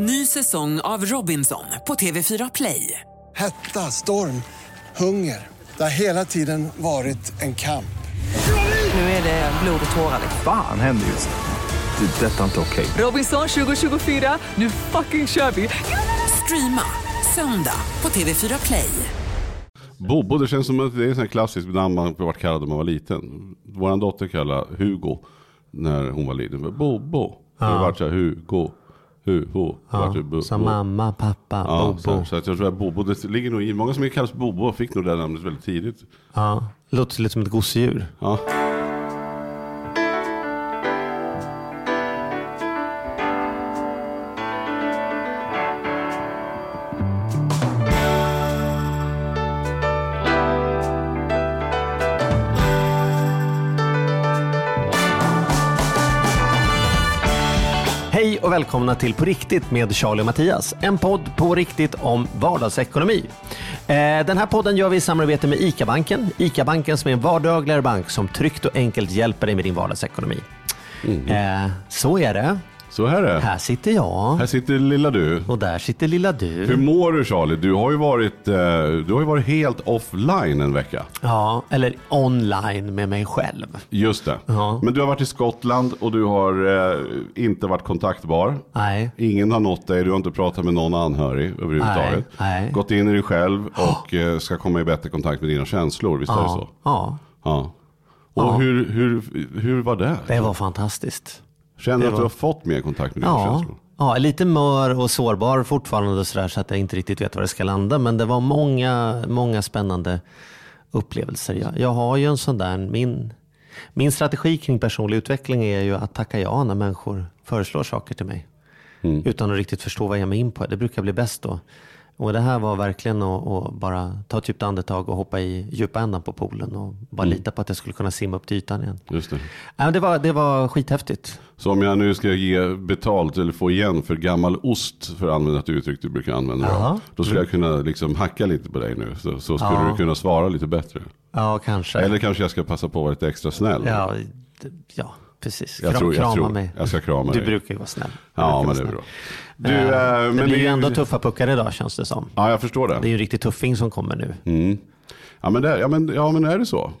Ny säsong av Robinson på TV4 Play. Hetta, storm, hunger. Det har hela tiden varit en kamp. Nu är det blod och tårar. Fan händer just nu. Det. är Detta är inte okej. Robinson 2024, nu fucking kör vi! Streama söndag på TV4 Play. Bobo, det känns som att det är ett klassiskt namn man varit kallad när man var liten. Vår dotter kallade Hugo när hon var liten. Bobo. Ja. Det har varit så här Hugo. Hugo. Ja, Bo, som mamma, pappa, ja, Bobo. Så, så att jag tror att Bobo, det ligger nog i. Många som kallas Bobo fick nog det namnet väldigt tidigt. Ja, låter lite som ett gosedjur. Ja. Välkomna till På riktigt med Charlie och Mattias. En podd på riktigt om vardagsekonomi. Eh, Den här podden gör vi i samarbete med ICA-banken. ICA-banken som är en vardagligare bank som tryggt och enkelt hjälper dig med din vardagsekonomi. Eh, Så är det. Så här är. Här sitter jag Här sitter lilla du. och där sitter lilla Hur du. mår du Charlie? Du har ju varit, eh, du har ju varit helt offline en vecka. Ja, eller online med mig själv. Just det. Ja. Men du har varit i Skottland och du har eh, inte varit kontaktbar. Nej. Ingen har nått dig, du har inte pratat med någon anhörig överhuvudtaget. Nej, nej. Gått in i dig själv och eh, ska komma i bättre kontakt med dina känslor, visst är det Ja, så? ja, Ja. Och Ja. Hur, hur, hur var det? det var fantastiskt. Känner du att du har fått mer kontakt med dina Ja, känslor? ja, lite mör och sårbar fortfarande och sådär, så att jag inte riktigt vet var det ska landa. Men det var många, många spännande upplevelser. Jag, jag har ju en sån där, min, min strategi kring personlig utveckling är ju att tacka ja när människor föreslår saker till mig. Mm. Utan att riktigt förstå vad jag ger mig in på. Det brukar bli bäst då. Och det här var verkligen att, att bara ta ett djupt andetag och hoppa i djupa ändan på poolen och bara Mm. lita på att jag skulle kunna simma upp till ytan igen. Just det. Ja, det, var, det var skithäftigt. Så om jag nu ska ge betalt eller få igen för gammal ost, för att använda ett uttryck du brukar använda, då, Ja. då skulle jag kunna liksom hacka lite på dig nu. Så, så skulle Ja. du kunna svara lite bättre. Ja, kanske. Eller kanske jag ska passa på att vara lite extra snäll. Ja, ja precis. Jag Kram, tror- jag krama tror- mig. jag ska krama du dig. brukar ju vara snäll. Du Ja, brukar men vara det är bra. Du, Eh, eh, det men blir ju ändå tuffa puckar idag känns det som. Ja, jag förstår det. Det är ju en riktig tuffing som kommer nu. Mm. Ja, men det, ja, men, ja, men är det så?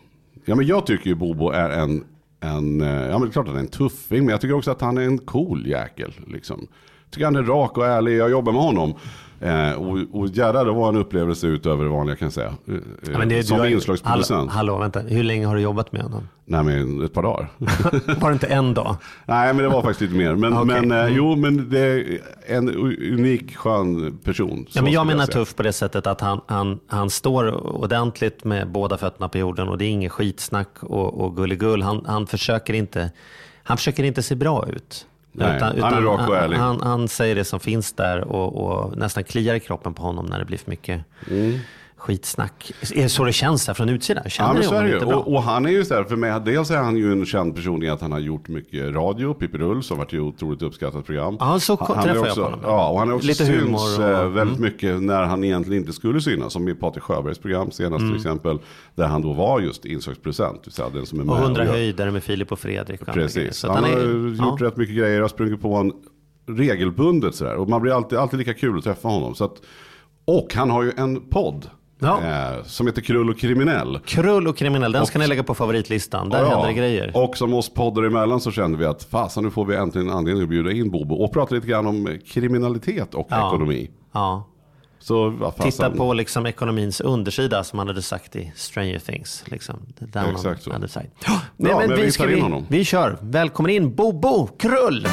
Ja, men jag tycker ju Bobo är en, en, eh, ja men det är klart han är en tuffing, men jag tycker också att han är en cool jäkel. Liksom. Jag tycker han är rak och ärlig, jag jobbar med honom. Eh, och, och jävlar, det var en upplevelse utöver det vanliga kan jag säga. Eh, Ja, det- som du har ju- inslagsproducent. Hallå, hallå, vänta. Hur länge har du jobbat med honom? Nej, men ett par dagar. Var det inte en dag? Nej, men det var faktiskt lite mer. Men, Okej. men eh, Mm. jo, men det är en unik, skön person. Ja, men jag menar säga. tuff på det sättet att han, han, han står ordentligt med båda fötterna på jorden och det är inget skitsnack och, och gulligull. Han, han, försöker inte, han försöker inte se bra ut. Nej, han är rak och ärlig. Han, han säger det som finns där och, och nästan kliar i kroppen på honom när det blir för mycket skitsnack. Är det så det känns där från utsidan? Känner Mm. Ja, men så är honom det ju. Och, och han är ju så här, för mig, dels är han ju en känd person i att han har gjort mycket radio, Pippi Rull, som varit ett otroligt uppskattat program. Ja, så han, träffade jag också, på honom. Ja, och han har också Lite synts och- eh, mm. väldigt mycket när han egentligen inte skulle synas. Som i Patrik Sjöbergs program senast Mm. till exempel. Där han då var just säga den som är med Och hundra höjdare med Filip och Fredrik. och. Precis. Så Han, han har är, gjort ja. rätt mycket grejer, har sprungit på en regelbundet sådär. Och man blir alltid, alltid lika kul att träffa honom. Så att, och han har ju en podd. Ja. Eh, som heter Krull och kriminell. Krull och kriminell, den ska Och- ni lägga på favoritlistan. Där Ja, händer det grejer. Och som oss poddar emellan så kände vi att fasen nu får vi äntligen anledning att bjuda in Bobo och prata lite grann om kriminalitet och Ja. ekonomi. Ja. Så. Titta på liksom ekonomins undersida som han hade sagt i Stranger Things. Liksom. Down Exakt så. on the other side. Bra, men vi ska tar in vi, honom. vi kör. Välkommen in Bobo Krull!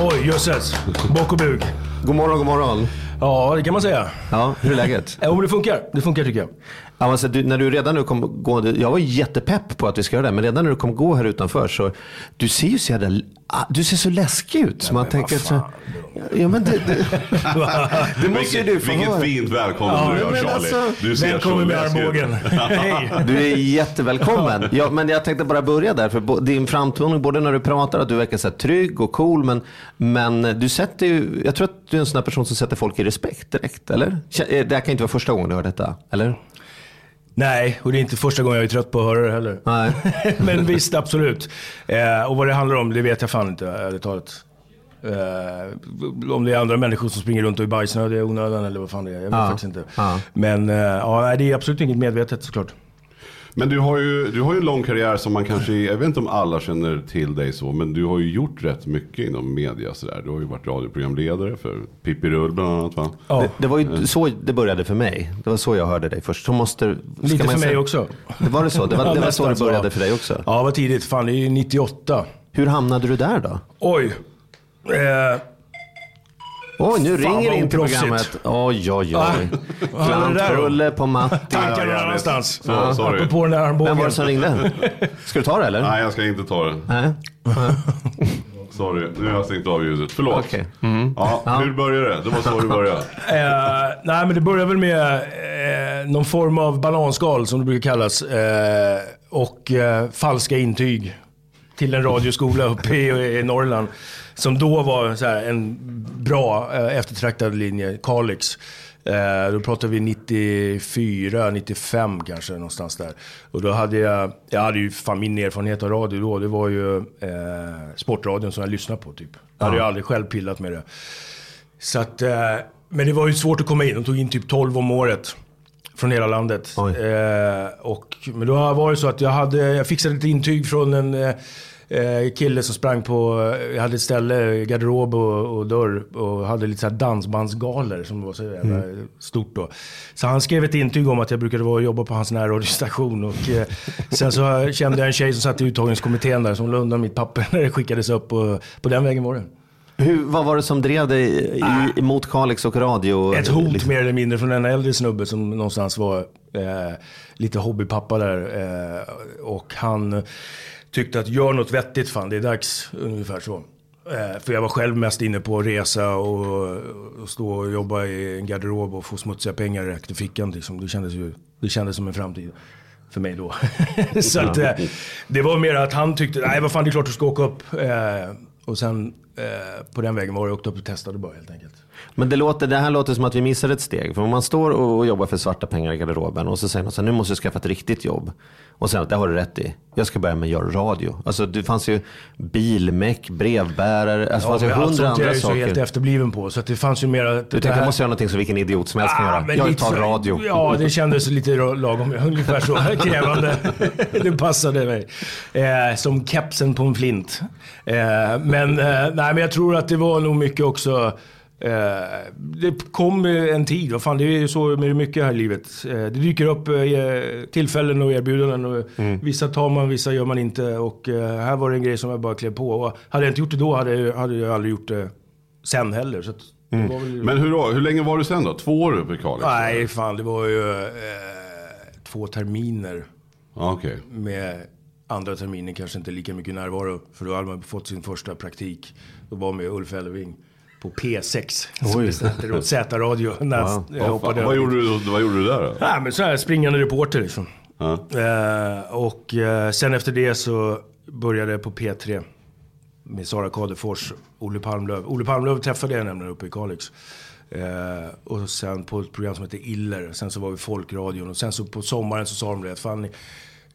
Oj, jösses. Bock och bug. God morgon, god morgon. Ja, det kan man säga. Ja, hur är läget? Jo, det funkar. Det funkar tycker jag. Ja, alltså, du, när du redan nu kom gå, jag var jättepepp på att vi ska göra det, men redan när du kom gå här utanför så, du ser ju så jävla, ah, du ser så läskig ut. Så man tänker så, ja men det, det, det måste ju du få Vilket höra. fint välkomnande du gör Charlie. alltså, du ser Välkommen med armbågen. Hej. Du är jättevälkommen. Ja, men jag tänkte bara börja där, för din framtoning, både när du pratar, att du verkar så här trygg och cool, men, men du sätter ju, jag tror att du är en sån här person som sätter folk i respekt direkt, eller? Eh, Det här kan inte vara första gången du hör detta, eller? Nej, och det är inte första gången jag är trött på att höra det heller. Nej. Men visst, absolut. Eh, och vad det handlar om, det vet jag fan inte, ärligt talat. Eh, om det är andra människor som springer runt och är bajsnödiga i onödan eller vad fan det är. Jag vet Ja. faktiskt inte. Ja. Men eh, ja, det är absolut inget medvetet såklart. Men du har, ju, du har ju en lång karriär som man kanske, jag vet inte om alla känner till dig så, men du har ju gjort rätt mycket inom media sådär. Du har ju varit radioprogramledare för Pippi Rull bland annat va? Ja, Det, det var ju så det började för mig. Det var så jag hörde dig först. Så måste, ska lite man för mig också. Det var det så? Det var, det var så det började för dig också? Ja, vad tidigt. Fan, det är ju 98. Hur hamnade du där då? Oj. Eh, Oj, nu Fan, ringer vad in till oproffsigt. programmet. Oj, oj, Ah, oj. vad där då? Klantrulle på Matti. tankar Ja, någon jävligt. annanstans. Så, sorry. Apropå den där Vem var armbågen. det som ringde? Ska du ta det eller? Nej, jag ska inte ta det. Nej. Sorry, nu har jag stängt av ljudet. Förlåt. Okej. Ja, hur började det? Det var så det började. Eh, nej, men det börjar väl med eh, någon form av bananskal som det brukar kallas. Eh, och eh, falska intyg till en radioskola uppe i, i Norrland. Som då var så här, en bra eh, eftertraktad linje, Kalix. Eh, då pratar vi 94, 95 kanske någonstans där. Och då hade jag, jag hade ju fan min erfarenhet av radio då, det var ju eh, sportradion som jag lyssnade på typ. Jag hade ju aldrig själv pillat med det. Så att, eh, men det var ju svårt att komma in. De tog in typ 12 om året. Från hela landet. Eh, och, men då var det så att jag, hade, jag fixade ett intyg från en eh, kille som sprang på, eh, jag hade ett ställe, garderob och, och dörr och hade lite så här dansbandsgaler som var så jävla stort då. Så han skrev ett intyg om att jag brukade vara och jobba på hans närradiostation. Och eh, sen så kände jag en tjej som satt i uttagningskommittén där som la undan mitt papper när det skickades upp och på den vägen var det. Hur, vad var det som drev dig i, mot Kalix och radio? Ett hot Liksom- mer eller mindre från en äldre snubbe som någonstans var eh, lite hobbypappa där. Eh, och han tyckte att gör något vettigt fan, det är dags. Ungefär så. Eh, för jag var själv mest inne på att resa och, och stå och jobba i en garderob och få smutsiga pengar rätt i fickan. Liksom. Det, kändes ju, det kändes som en framtid. För mig då. så att, eh, det var mer att han tyckte, nej vad fan det är klart du ska åka upp. Eh, och sen eh, på den vägen var jag åkte upp och testade bara helt enkelt. Men det, låter, det här låter som att vi missar ett steg. För om man står och jobbar för svarta pengar i garderoben och så säger man så här, nu måste jag skaffa ett riktigt jobb. Och sen, det har du rätt i. Jag ska börja med att göra radio. Alltså det fanns ju bilmek, brevbärare, alltså det fanns ju men allt hundra sånt är andra jag ju så helt saker. efterbliven på. Så att det fanns ju mera... Du tänkte jag måste göra någonting som vilken idiot som helst kan Ah, göra. Jag tar så- radio. Ja, det kändes lite lagom. Ungefär så krävande. det passade mig. Eh, som kepsen på en flint. Eh, men, eh, nej, men jag tror att det var nog mycket också... Eh, det kom en tid, vad fan det är ju så med mycket här i livet. Eh, det dyker upp eh, tillfällen och erbjudanden. Och Vissa tar man, vissa gör man inte. Och här var det en grej som jag bara klev på. Och hade jag inte gjort det då hade jag, hade jag aldrig gjort det sen heller. Så var väl... Men hur, hur länge var du sen då? Två år uppe i Kalix? Nej, fan det var ju eh, två terminer Ja, Okej. med andra terminen kanske inte lika mycket närvaro. För då hade man fått sin första praktik. Då var med Ulf Elving på P6. Som hette då, Z-radio. När jag Ja. Vad, gjorde du, vad gjorde du där då? Ja, men så här springande reporter liksom. Ja. Eh, och eh, sen efter det så började jag på P3. Med Sara Kadefors, Olle Palmlöv. Olle Palmlöv träffade jag nämligen uppe i Kalix. Eh, och sen på ett program som heter Iller. Sen så var vi Folkradion. Och sen så på sommaren så sa de det att fan,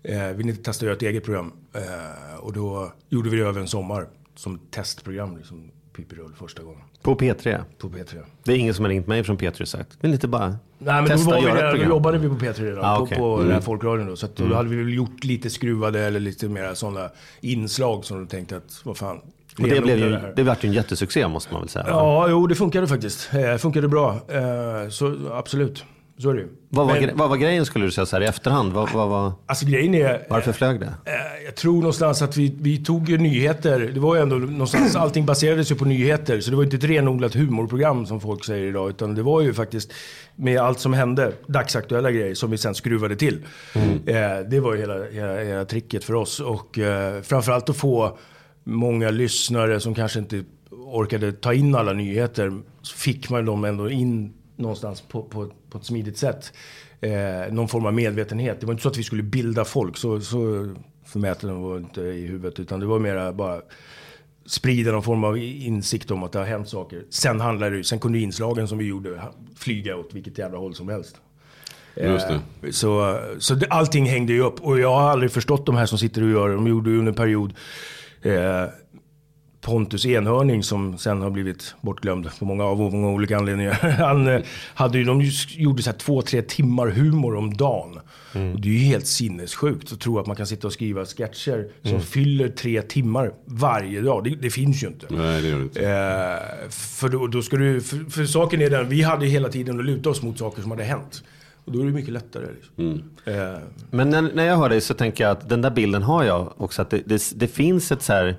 eh, vill ni inte testa att göra ett eget program? Eh, och då gjorde vi det över en sommar. Som testprogram, liksom Pippi Rull första gången. På P3. På P3. Det är ingen som har ringt mig från P3 och sagt, vill inte bara Nej men då, testa var att vi där, då jobbade vi på P3 redan. Ah, på okej. på den här folkradion då. Så att då hade vi väl gjort lite skruvade eller lite mer sådana inslag som de tänkte att, vad fan. Och det, blev ju, det det vart ju en jättesuccé måste man väl säga. Ja, jo det funkade faktiskt. Eh, funkade bra. Eh, så absolut, så är det ju. Vad, var, Men, vad var grejen skulle du säga så här i efterhand? Vad, vad, vad, Alltså grejen är... varför flög det? Eh, Jag tror någonstans att vi, vi tog ju nyheter. Det var ju ändå någonstans, allting baserades ju på nyheter. Så det var inte ett renodlat humorprogram som folk säger idag. Utan det var ju faktiskt med allt som hände, dagsaktuella grejer som vi sen skruvade till. Eh, det var ju hela, hela, hela tricket för oss. Och eh, framförallt att få många lyssnare som kanske inte orkade ta in alla nyheter. Så fick man dem ändå in någonstans på, på, på ett smidigt sätt. Eh, någon form av medvetenhet. Det var inte så att vi skulle bilda folk. Så, så förmäten var inte i huvudet. Utan det var mera bara sprida någon form av insikt om att det har hänt saker. Sen handlade det, sen kunde inslagen som vi gjorde flyga åt vilket jävla håll som helst. Just det. Eh, Så, så det, allting hängde ju upp. Och jag har aldrig förstått de här som sitter och gör det. De gjorde ju under en period eh, Pontus Enhörning som sen har blivit bortglömd på många, av många olika anledningar. Han eh, hade ju, de gjorde så här två, tre timmar humor om dagen. Och det är ju helt sinnessjukt att tro att man kan sitta och skriva sketcher som fyller tre timmar varje dag. Det, det finns ju inte. Nej, det gör det inte. Eh, för, då, då ska du, för, för saken är den, vi hade ju hela tiden att luta oss mot saker som hade hänt. Och då är det mycket lättare. Liksom. Eh, Men när, när jag hör dig så tänker jag att den där bilden har jag också. Att det, det, det finns ett så här...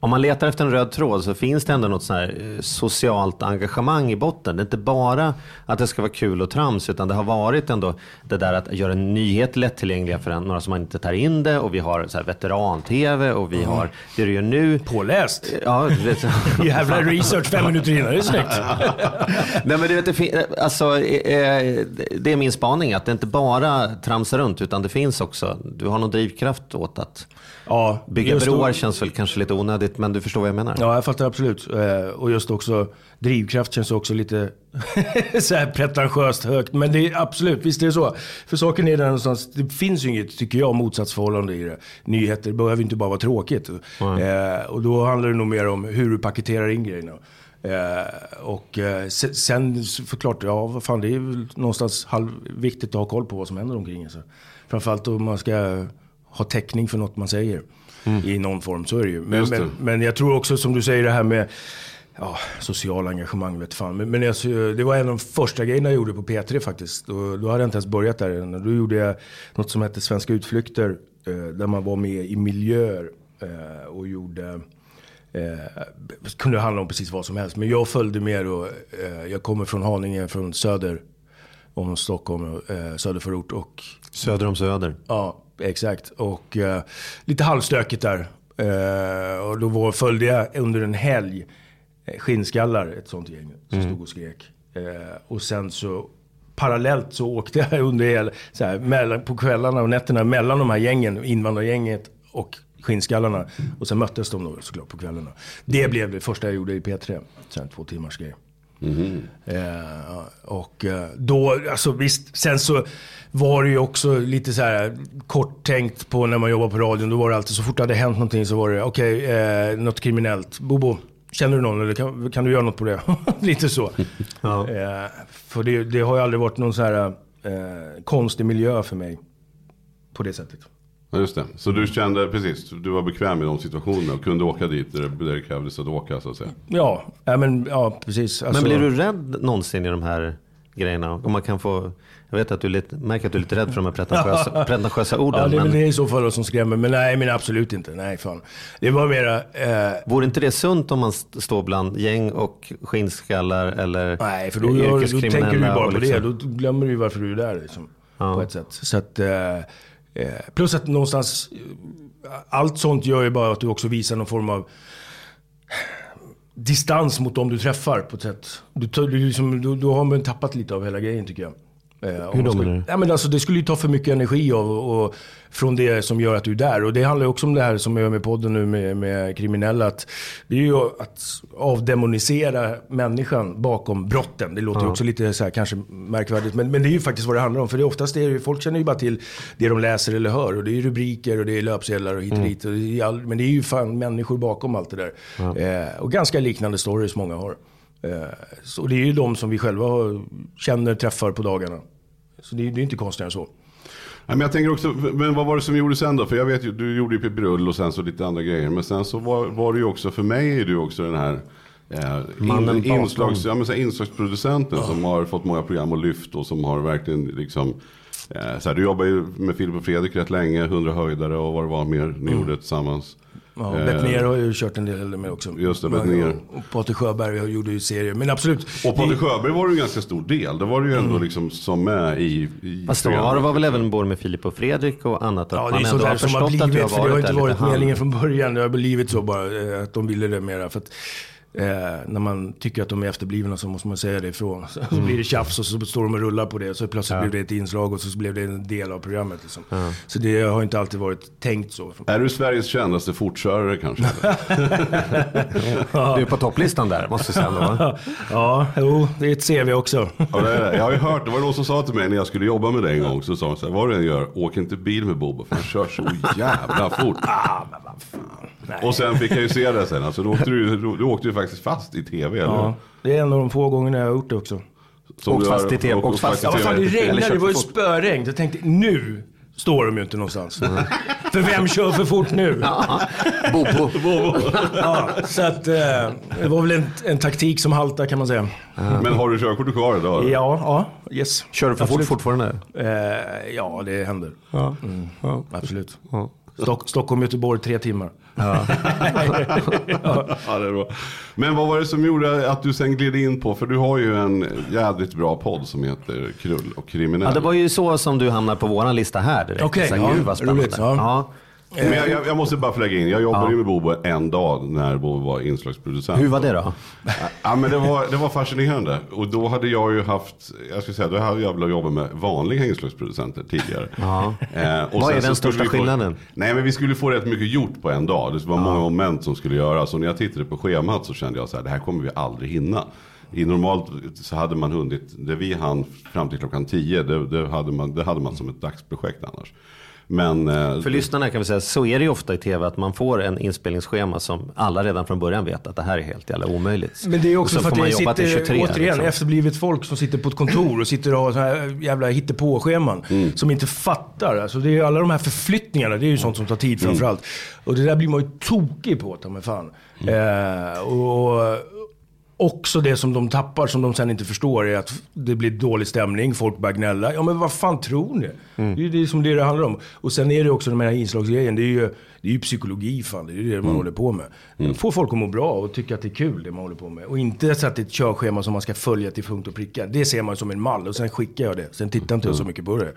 Om man letar efter en röd tråd så finns det ändå något så här eh, socialt engagemang i botten. Det är inte bara att det ska vara kul och trams utan det har varit ändå det där att göra en nyhet lättillgängliga för några som inte tar in det och vi har så veteran-tv och vi har det du gör nu. påläst. Ja, du vet, Jävla research fem minuter innan, det är snyggt. Nej, men du vet, alltså, eh, det är min spaning att det inte bara tramsar runt utan det finns också, du har någon drivkraft åt att Ja, bygga just då- broar känns väl kanske lite onödigt men du förstår vad jag menar. Ja, jag fattar absolut. Eh, och just också drivkraft känns också lite så här pretentiöst högt. Men det är absolut, visst är det så. För saken är den någonstans, det finns ju inget, tycker jag, motsatsförhållande i det. Nyheter behöver inte bara vara tråkigt. Eh, och då handlar det nog mer om hur du paketerar in grejerna. Eh, och eh, se- sen förklart, ja vad fan det är väl någonstans halvviktigt att ha koll på vad som händer omkring en. Så. Framförallt om man ska ha täckning för något man säger. I någon form, så är det ju. Men, det. men, men jag tror också som du säger det här med ja, sociala engagemang, vet fan. Men, men jag, det var en av de första grejerna jag gjorde på P3 faktiskt. Då, då hade jag inte ens börjat där än. Då gjorde jag något som hette Svenska utflykter. Eh, där man var med i miljöer eh, och gjorde Eh, kunde handla om precis vad som helst. Men jag följde med och eh, jag kommer från Haninge, från söder om Stockholm, eh, söderförort. Och Söder om Söder. Ja, exakt. Och eh, lite halvstökigt där. Eh, och då var, följde jag under en helg eh, Skinnskallar, ett sånt gäng som stod och skrek. Eh, och sen så parallellt så åkte jag under hela, så här, mellan, på kvällarna och nätterna mellan de här gängen, invandrargänget och Skinnskallarna. Och sen möttes de då såklart på kvällarna. Det blev det första jag gjorde i P3. Sen två timmars grej. Eh, och eh, då, alltså visst, sen så var det ju också lite så här kort tänkt på när man jobbar på radion. Då var det alltid så fort det hade hänt någonting så var det okej, eh, något kriminellt. Bobo, känner du någon eller kan, kan du göra något på det? lite så. Ja. Eh, för det, det har ju aldrig varit någon så här eh, konstig miljö för mig. På det sättet. Ja, just det. Så du kände, precis, du var bekväm i de situationerna och kunde åka dit där det, där det krävdes att åka så att säga. Ja, ja, men, ja precis. Alltså- Men blir du rädd någonsin i de här grejerna? Om man kan få, jag vet att du lite, märker att du är lite rädd för de här pretentiösa, pretentiösa orden. Ja, det är men det i så fall som skrämmer. Men nej, men absolut inte. Nej, fan. Det var mera... Eh, Vore inte det sunt om man st- står bland gäng och skinnskallar eller Nej, för då, då tänker du bara på liksom- det. Då glömmer du ju varför du är där liksom, Ja. på ett sätt. Så att, eh, Eh, plus att någonstans, eh, allt sånt gör ju bara att du också visar någon form av distans mot dem du träffar på ett sätt. Du, du, liksom, du, du har man tappat lite av hela grejen tycker jag. Eh, Hur då menar du? Ja, men alltså, det skulle ju ta för mycket energi av, och, från det som gör att du är där. Och det handlar ju också om det här som jag gör med podden nu med, med kriminella. Att det är ju att avdemonisera människan bakom brotten. Det låter ju också lite så här, kanske märkvärdigt. Men, men det är ju faktiskt vad det handlar om. För det är oftast är det, folk känner ju bara till det de läser eller hör. Och det är ju rubriker och det är löpsedlar och hit och dit. Och det är all, men det är ju fan människor bakom allt det där. Eh, och ganska liknande stories många har. Eh, så det är ju de som vi själva känner, träffar på dagarna. Så det är ju inte konstigare än så. Nej, men jag tänker också, men vad var det som gjorde sen då? För jag vet ju, du gjorde ju Pippi Rull och sen så lite andra grejer. Men sen så var, var det ju också, för mig är du också den här eh, in, inslags, ja, men så inslagsproducenten som har fått många program och lyft och som har verkligen liksom eh, så här, du jobbar ju med Filip och Fredrik rätt länge, 100 höjdare och vad det var mer ni gjorde tillsammans. Ja, Eh, Bettner har ju kört en del med också. Just det, Bettner. Och Patrik Sjöberg gjorde ju serier. Men absolut. Och Patrik Sjöberg var ju en ganska stor del. Det var ju ändå liksom som med i, i Fast då har det var väl även både med Filip och Fredrik och annat. Att Ja, det är sånt har här som har blivit, för det har inte varit meningen från början. Det har blivit så bara, eh, att de ville det mera. För att, Eh, när man tycker att de är efterblivna så måste man säga det ifrån. Så, så blir det tjafs och så står de och rullar på det. Så plötsligt blev det ett inslag och så blev det en del av programmet. Liksom. Så det har inte alltid varit tänkt så. Är du Sveriges kändaste fortkörare kanske? Du är på topplistan där, måste jag säga. Va? Ja, jo, det är ett CV också. Ja, det är det. jag har ju hört, det var någon som sa till mig när jag skulle jobba med dig en gång. Så sa de så här, vad du än gör, åk inte bil med Bobo för han kör så jävla fort. Ah, men vad fan. Nej. Och sen fick jag ju se det sen. Alltså, då åkte du, du åkte ju faktiskt fast i tv. Eller? Ja, det är en av de få gångerna jag har gjort det också. Som Åkt fast i TV, åkt åkt fast. i Ja, det regnade, det var ju fort. spöregn. Jag tänkte, nu står de ju inte någonstans. för vem kör för fort nu? Bobo. Ja, så att, eh, det var väl en, en taktik som haltar kan man säga. Men har du körkortet kvar idag? Ja, ja, yes. Kör du för fort Absolut. fortfarande? Eh, ja, det händer. Ja. Absolut. Stock, Stockholm, Göteborg, tre timmar. Ja, det är bra. Men vad var det som gjorde att du sen gled in på, för du har ju en jädrigt bra podd som heter Krull och kriminell. Ja, det var ju så som du hamnade på våran lista här direkt. Okej, här, ja, gud vad spännande. roligt, ja. Ja. Men jag, jag, jag måste bara flagga in, jag jobbade ju med Bobo en dag när Bobo var inslagsproducent. Hur var det då? Ja men det var, det var fascinerande. Och då hade jag ju haft, jag ska säga, då hade jag velat jobba med vanliga inslagsproducenter tidigare. Ja. Eh, Vad är den skulle största få- skillnaden? Nej men vi skulle få rätt mycket gjort på en dag. Det var många moment som skulle göras. Och när jag tittade på schemat så kände jag så här, det här kommer vi aldrig hinna. I normalt så hade man hunnit, det vi hann fram till klockan 10, det, det, hade, man, det hade man som ett dagsprojekt annars. Men, eh, För lyssnarna kan vi säga, så är det ju ofta i tv att man får en inspelningsschema som alla redan från början vet att det här är helt jävla omöjligt. Men det är också så för att man det sitter, 23. återigen, liksom. efterblivet folk som sitter på ett kontor och sitter och har så här jävla hittepåscheman. Mm. Som inte fattar. Alltså det är alla de här förflyttningarna, det är ju sånt som tar tid Mm. framförallt. Och det där blir man ju tokig på, ta mig fan. Mm. Eh, och också det som de tappar, som de sen inte förstår, är att det blir dålig stämning, folk börjar gnälla. Ja men vad fan tror ni? Mm. Det är ju det som det, det handlar om. Och sen är det också den här inslagsgrejen, det är ju, det är ju psykologi fan, det är ju det Mm. man håller på med. Få folk att må bra och tycka att det är kul det man håller på med. Och inte så att det är ett körschema som man ska följa till punkt och pricka. Det ser man som en mall och sen skickar jag det. Sen tittar inte jag så mycket på det.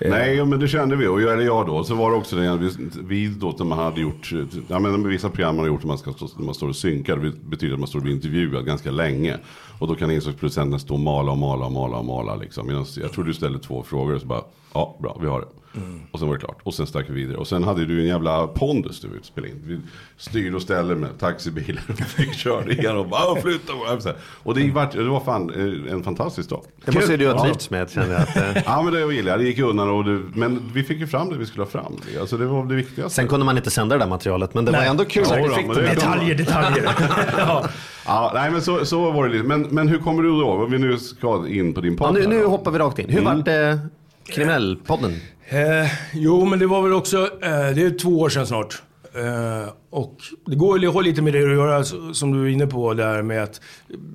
Eh, Nej, men det kände vi. Och jag, eller jag då. Så var det också det, vi, vi då när man hade gjort, ja men med vissa program man har gjort när man, ska, när man står och synkar. Det betyder att man står och blir intervjuad ganska länge. Och då kan inslagsproducenten stå och mala och mala och mala och mala liksom. Medan jag tror du ställde två frågor och så bara, ja bra, vi har det. Och sen var det klart. Och sen stack vi vidare. Och sen hade du en jävla pondus du spelade in. Vi styrde och ställde med taxibilar och fick körde igenom och bara flytta på. Och det, var, det var fan eh, en fantastisk dag. Det måste du ha Ja. trivts med känner jag. Att, eh, Ja men det gillade jag, det gick undan och det, men vi fick ju fram det vi skulle ha fram. Alltså det var det viktigaste. sen kunde man inte sända det där materialet men det var Nej. ändå kul Ja, då, det. det- Detaljer, detaljer. ja. Ja, nej men så, så var det lite. Men, men hur kommer du då? Om vi nu ska in på din Ja, podd. nu, här nu då. hoppar vi rakt in. Hur vart det Kriminellpodden? Eh, jo, men det var väl också, eh, det är två år sedan snart. Eh, och det går ju har lite med det att göra som du är inne på där med att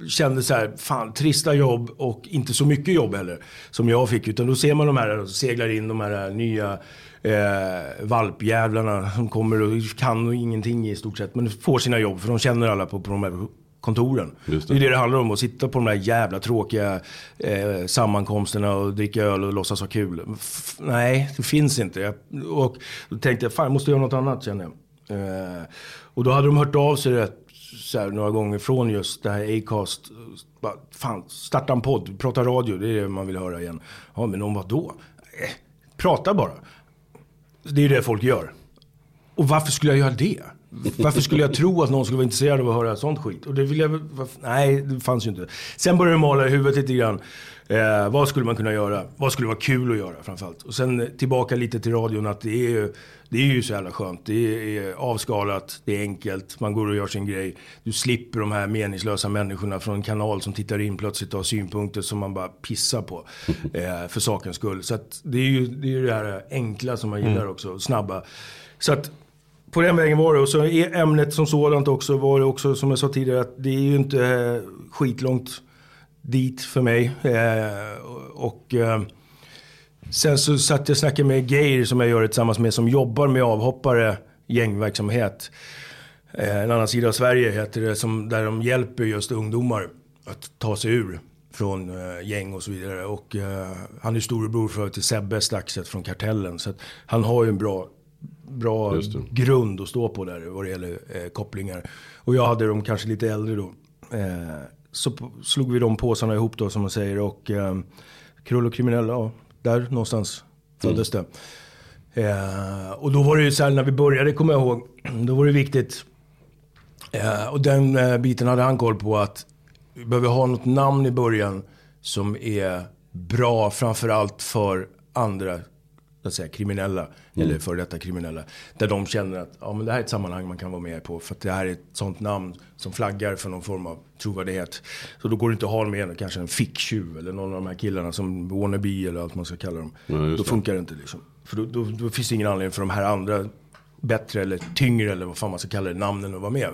kände så här, fan trista jobb och inte så mycket jobb heller. Som jag fick. Utan då ser man de här, seglar in de här eh, nya eh, valpjävlarna som kommer och kan och ingenting i stort sett. Men får sina jobb för de känner alla på, på de här kontoren. Det. det. är det det handlar om. Att sitta på de där jävla tråkiga eh, sammankomsterna och dricka öl och låtsas ha kul. F- nej, det finns inte. Jag, och då tänkte jag, fan jag måste göra något annat känner jag. Eh, och då hade de hört av sig rätt, så här, några gånger från just det här Acast. Bara, fan, starta en podd, prata radio, det är det man vill höra igen. Ja, men om vad då? Eh, prata bara. Det är ju det folk gör. Och varför skulle jag göra det? Varför skulle jag tro att någon skulle vara intresserad av att höra sånt skit? Och det vill jag, nej, det fanns ju inte. Sen började det mala i huvudet lite grann. Eh, vad skulle man kunna göra? Vad skulle vara kul att göra framförallt? Och sen tillbaka lite till radion att det är ju, det är ju så jävla skönt. Det är avskalat, det är enkelt, man går och gör sin grej. Du slipper de här meningslösa människorna från en kanal som tittar in plötsligt och har synpunkter som man bara pissar på. Eh, för sakens skull. Så att det är ju det, är ju det här enkla som man gillar också, snabba. Så att på den vägen var det. Och så är ämnet som sådant också var det också som jag sa tidigare att det är ju inte eh, skitlångt dit för mig. Eh, och eh, sen så satt jag och snackade med Geir som jag gör det tillsammans med som jobbar med avhoppare, gängverksamhet. Eh, en annan sida av Sverige heter det, som, där de hjälper just ungdomar att ta sig ur från eh, gäng och så vidare. Och eh, han är storebror för till Sebbe Staxet från Kartellen. Så att han har ju en bra bra grund att stå på där vad det gäller eh, kopplingar. Och jag hade dem kanske lite äldre då. Eh, så slog vi de påsarna ihop då som man säger. Och eh, Krull och kriminella, ja, där någonstans föddes det. Eh, och då var det ju så här när vi började, kommer jag ihåg, då var det viktigt. Eh, och den eh, biten hade han koll på att vi behöver ha något namn i början som är bra framförallt för andra att säga, kriminella, eller för detta kriminella. Där de känner att ja, men det här är ett sammanhang man kan vara med på. För att det här är ett sånt namn som flaggar för någon form av trovärdighet. Så då går det inte att ha med kanske en ficktjuv eller någon av de här killarna som wannabe eller allt man ska kalla dem. Ja, då funkar det inte liksom. För då, då, då finns det ingen anledning för de här andra bättre eller tyngre eller vad fan man ska kalla det, namnen att vara med.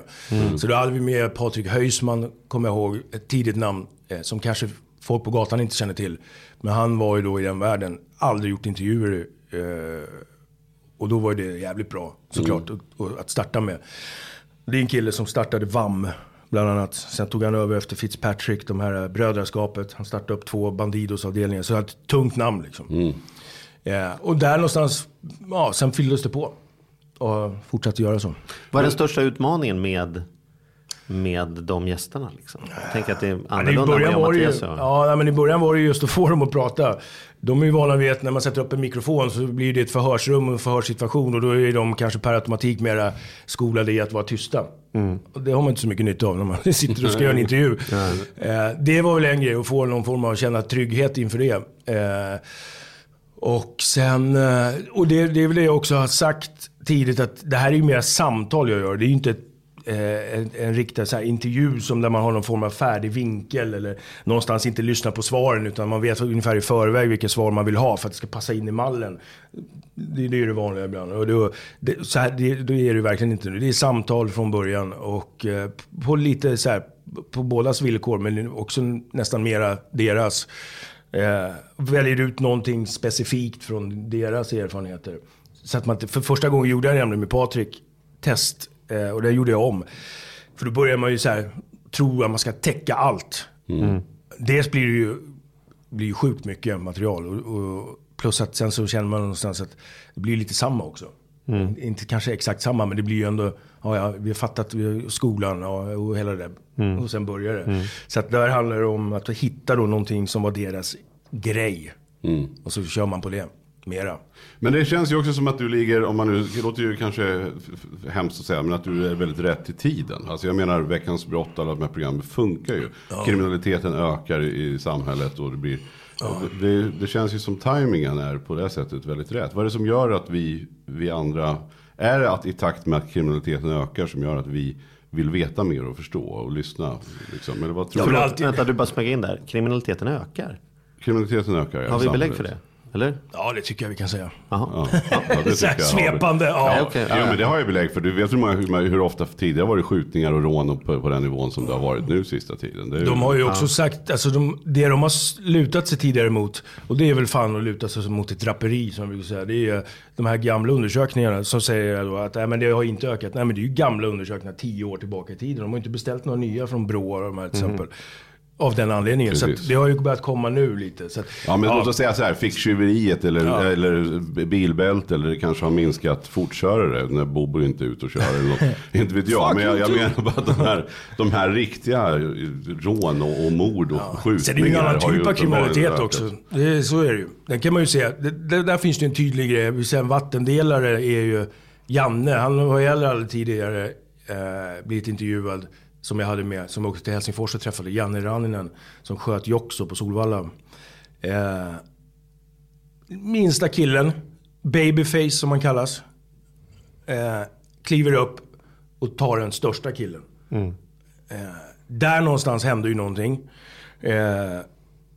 Så då hade vi med Patrik Höjsman, kommer jag ihåg, ett tidigt namn eh, som kanske folk på gatan inte känner till. Men han var ju då i den världen, aldrig gjort intervjuer. Eh, och då var det jävligt bra såklart och, och att starta med. Det är en kille som startade VAM bland annat. Sen tog han över efter Fitzpatrick, de här brödraskapet. Han startade upp två Bandidos-avdelningar. Så det är ett tungt namn liksom. Eh, och där någonstans, ja, sen fylldes det på. Och fortsatte göra så. Vad är den största utmaningen med, med de gästerna? Liksom? Jag tänker att det är i annorlunda vad början jag och var det ju, Mattias ja, men i början var det just att få dem att prata. De är ju vana vid att när man sätter upp en mikrofon så blir det ett förhörsrum och en förhörssituation och då är de kanske per automatik mera skolade i att vara tysta. Mm. Och det har man inte så mycket nytta av när man sitter och ska göra en intervju. Eh, det var väl en grej, att få någon form av känna trygghet inför det. Eh, och sen, eh, och det, det är väl det jag också har sagt tidigt att det här är ju mer samtal jag gör. Det är ju inte ett, eh, en, en riktad så här intervju som där man har någon form av färdig vinkel eller någonstans inte lyssnar på svaren utan man vet ungefär i förväg vilket svar man vill ha för att det ska passa in i mallen. Det, det är det vanliga ibland. Och då, det, så här, det, då är det verkligen inte nu. Det är samtal från början och eh, på lite så här, på bådas villkor men också nästan mera deras. Eh, väljer ut någonting specifikt från deras erfarenheter. Så att man inte, för första gången gjorde jag nämligen med Patrik test eh, och det gjorde jag om. För då börjar man ju så här, tro att man ska täcka allt. Dels blir det ju blir ju sjukt mycket material. Och, och, plus att sen så känner man någonstans att det blir lite samma också. Inte kanske exakt samma, men det blir ju ändå, ja, ja vi har fattat vi har skolan ja, och hela det där. Och sen börjar det. Så att där handlar det om att hitta då någonting som var deras grej. Och så kör man på det, mera. Men det känns ju också som att du ligger, om man nu, det låter ju kanske hemskt att säga, men att du är väldigt rätt i tiden. Alltså jag menar Veckans brott, alla de här programmen funkar ju. Kriminaliteten ökar i samhället och det blir, och det, det, känns ju som tajmingen är på det sättet väldigt rätt. Vad är det som gör att vi, vi andra, är det att i takt med att kriminaliteten ökar som gör att vi vill veta mer och förstå och lyssna? Liksom? Eller vad tror du? alltid- Vänta, du bara smög in där. Kriminaliteten ökar. Kriminaliteten ökar i Har vi belägg för det? Eller? Ja, det tycker jag vi kan säga. Ja, ja, jag. svepande, ja. Ja, okej. Ja, men det har jag belägg för. Du vet hur, många, hur, ofta tidigare var det skjutningar och rån på, på den nivån som det har varit nu sista tiden. Det är, De har ju också sagt, alltså de, det de har lutat sig tidigare mot, och det är väl fan att luta sig mot ett draperi som brukar säga. Det är de här gamla undersökningarna som säger då att nej, men det har inte ökat. Nej men det är ju gamla undersökningar tio år tillbaka i tiden. De har inte beställt några nya från Brå och de här till exempel. Av den anledningen. Så Precis. att det har ju börjat komma nu lite. Så att, Ja men låt oss säga så här, ficktjuveriet eller, Ja. eller bilbälte eller det kanske har minskat fortkörare när Bobo inte är ute och kör eller något. inte vet jag. Men jag, jag menar bara att de här, de här riktiga rån och, och mord och skjutningar Sen är det ju en annan typ av kriminalitet också. Det, så är det ju. Den kan man ju se. Det, det, där finns det ju en tydlig grej. Vi säger En vattendelare är ju Janne. Han har ju heller aldrig tidigare eh, blivit intervjuad. Som jag hade med. Som åkte till Helsingfors och träffade Janne Ranninen. Som sköt Joxo på Solvalla. Eh, minsta killen. Babyface som han kallas. Eh, kliver upp och tar den största killen. Eh, där någonstans hände ju någonting. Eh,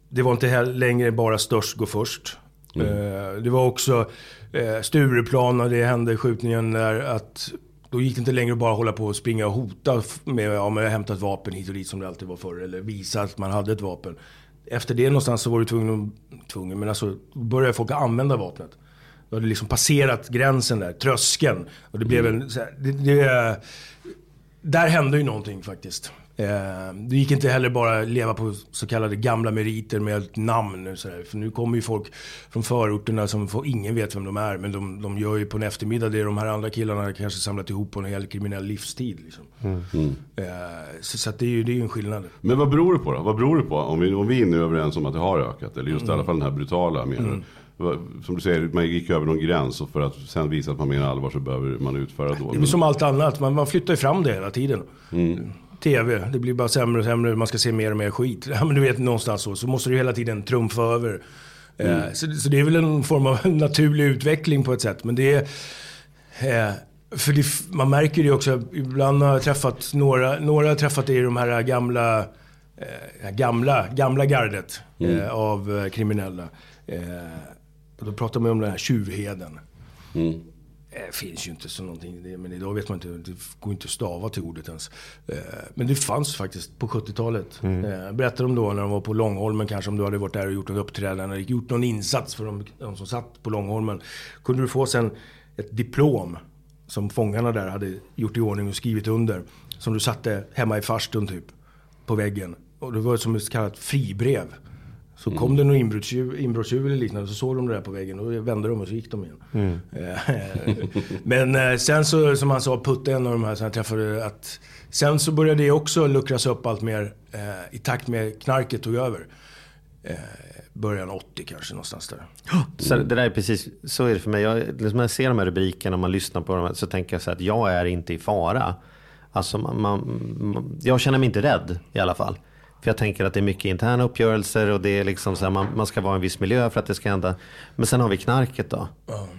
det var inte längre bara störst gå först. Eh, det var också eh, Stureplan och det hände skjutningen där att då gick det inte längre att bara hålla på och springa och hota f- med ja, men jag har hämtat vapen hit och dit som det alltid var förr. Eller visa att man hade ett vapen. Efter det någonstans så var du tvungen, att- tvungen men alltså började folk använda vapnet. Du hade liksom passerat gränsen där, tröskeln. Och det blev en, så här, det, det, där hände ju någonting faktiskt. Eh, det gick inte heller bara leva på så kallade gamla meriter med ett namn. Så där. För nu kommer ju folk från förorterna som får, ingen vet vem de är. Men de, de gör ju på en eftermiddag det de här andra killarna kanske samlat ihop på en hel kriminell livstid. Liksom. Eh, så så att det är ju det är ju en skillnad. Men vad beror det på då? Vad beror det på? Om vi, om vi är nu överens om att det har ökat, eller just i alla fall den här brutala menar? Vad- Som du säger, man gick över någon gräns och för att sen visa att man menar allvar så behöver man utföra dåd. Det är som allt annat, man, man flyttar ju fram det hela tiden. TV, det blir bara sämre och sämre, man ska se mer och mer skit. Ja, men du vet, någonstans så, så måste du hela tiden trumfa över. Eh, så, så det är väl en form av naturlig utveckling på ett sätt. Men det är... Eh, för det, man märker det också, ibland har jag träffat några, några har träffat i de här gamla, eh, gamla, gamla gardet eh, av eh, kriminella. Eh, och då pratar man om den här tjuvheden. Det finns ju inte så någonting, men idag vet man inte, det går inte att stava till ordet ens. Eh, Men det fanns faktiskt på 70-talet. Eh, Berättade de då när de var på Långholmen kanske, om du hade varit där och gjort något uppträdande, gjort någon insats för de, de som satt på Långholmen. Kunde du få sen ett diplom som fångarna där hade gjort i ordning och skrivit under. Som du satte hemma i farstun typ, på väggen. Och det var som ett kallat fribrev. Så kom det någon inbrottstjuv, inbrottstjuv eller liknande så såg de det där på väggen och vände de och så gick de igen. Eh, Men eh, sen så, som han sa, Putte, en av de här som jag träffade, att sen så började det också luckras upp allt mer eh, i takt med knarket tog över. Eh, början 80 kanske någonstans där. Så det där är precis, så är det för mig. Jag, liksom när jag ser de här rubrikerna och man lyssnar på dem så tänker jag så här att jag är inte i fara. Alltså man, man, jag känner mig inte rädd i alla fall. För jag tänker att det är mycket interna uppgörelser och det är liksom så här, man, man ska vara i en viss miljö för att det ska hända. Men sen har vi knarket då.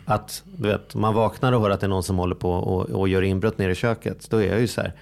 Att du vet, man vaknar och hör att det är någon som håller på och, och gör inbrott nere i köket. Då är jag ju så här.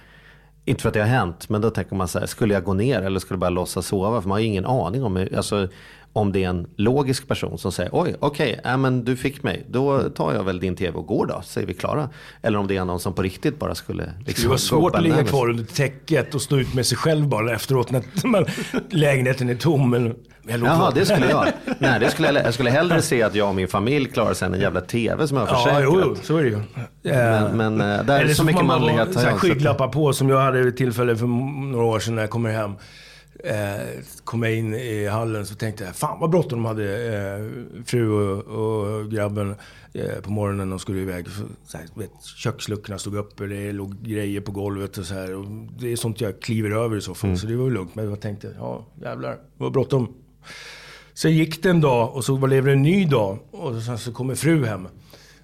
Inte för att det har hänt, men då tänker man så här, skulle jag gå ner eller skulle jag bara låtsas sova? För man har ju ingen aning om, hur- alltså, om det är en logisk person som säger, oj, okej, äh, men du fick mig, då tar jag väl din tv och går då, så är vi klara. Eller om det är någon som på riktigt bara skulle liksom, Det var svårt att ligga kvar under täcket och stå ut med sig själv bara efteråt när man, lägenheten är tom. Men jag Jaha, det skulle jag. Nej, det skulle jag, jag skulle hellre se att jag och min familj klarar sig än en jävla tv som jag har Ja, försäkrat. jo, jo, så är det ju. Men, men eh, där är så får mycket man manlighet. ha har så här jag sett. skygglappar på som jag hade vid tillfälle för några år sedan när jag kommer hem. Eh, kom jag in i hallen så tänkte jag, fan vad bråttom de hade, eh, fru och, och grabben eh, på morgonen. De skulle iväg. Så, så här, vet, köksluckorna stod uppe, det låg grejer på golvet och så här. Och det är sånt jag kliver över i så fall. Så det var lugnt. Men jag tänkte, ja jävlar, vad bråttom. Sen gick det en dag och så var det en ny dag. Och sen så kommer fru hem.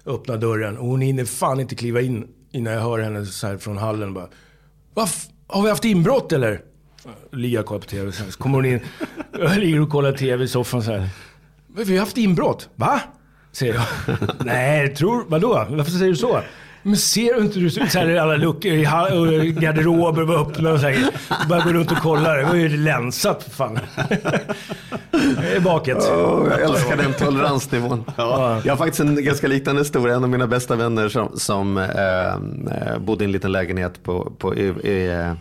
Öppnar dörren och hon hinner fan inte kliva in innan jag hör henne så här från hallen bara. Va? Har vi haft inbrott eller? Ligger och kollar på TV. Här. så kommer hon in. Jag ligger och kollar TV i soffan så här. "Men Vi har haft inbrott. Va? Säger jag. Nej, tror... Vadå? Varför säger du så? Men ser du inte? Du, så här, alla luckor i garderober var öppna och så här. Bara gå runt och kolla. Det var ju länsat för fan. Det är baket. Åh, jag älskar den toleransnivån. Jag har faktiskt en ganska liknande historia. En av mina bästa vänner som, som eh, eh, bodde i en liten lägenhet på, på, i, i, eh,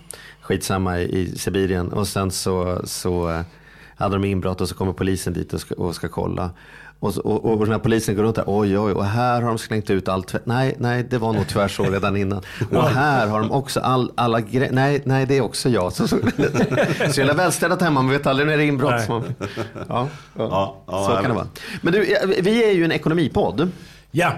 skitsamma i, i Sibirien. Och sen så, så eh, hade de inbrott och så kommer polisen dit och ska, och ska kolla. Och, och, och den här polisen går runt där, oj oj, och här har de slängt ut allt. Nej, nej, det var nog tyvärr så redan innan. Och här har de också all, alla grejer. Nej, nej, det är också jag. Så, så, så jävla välstädat hemma, man vet aldrig när det är inbrott. Man, ja, ja, Ja, ja, så kan det vara. Men du, vi är ju en ekonomipodd. Ja,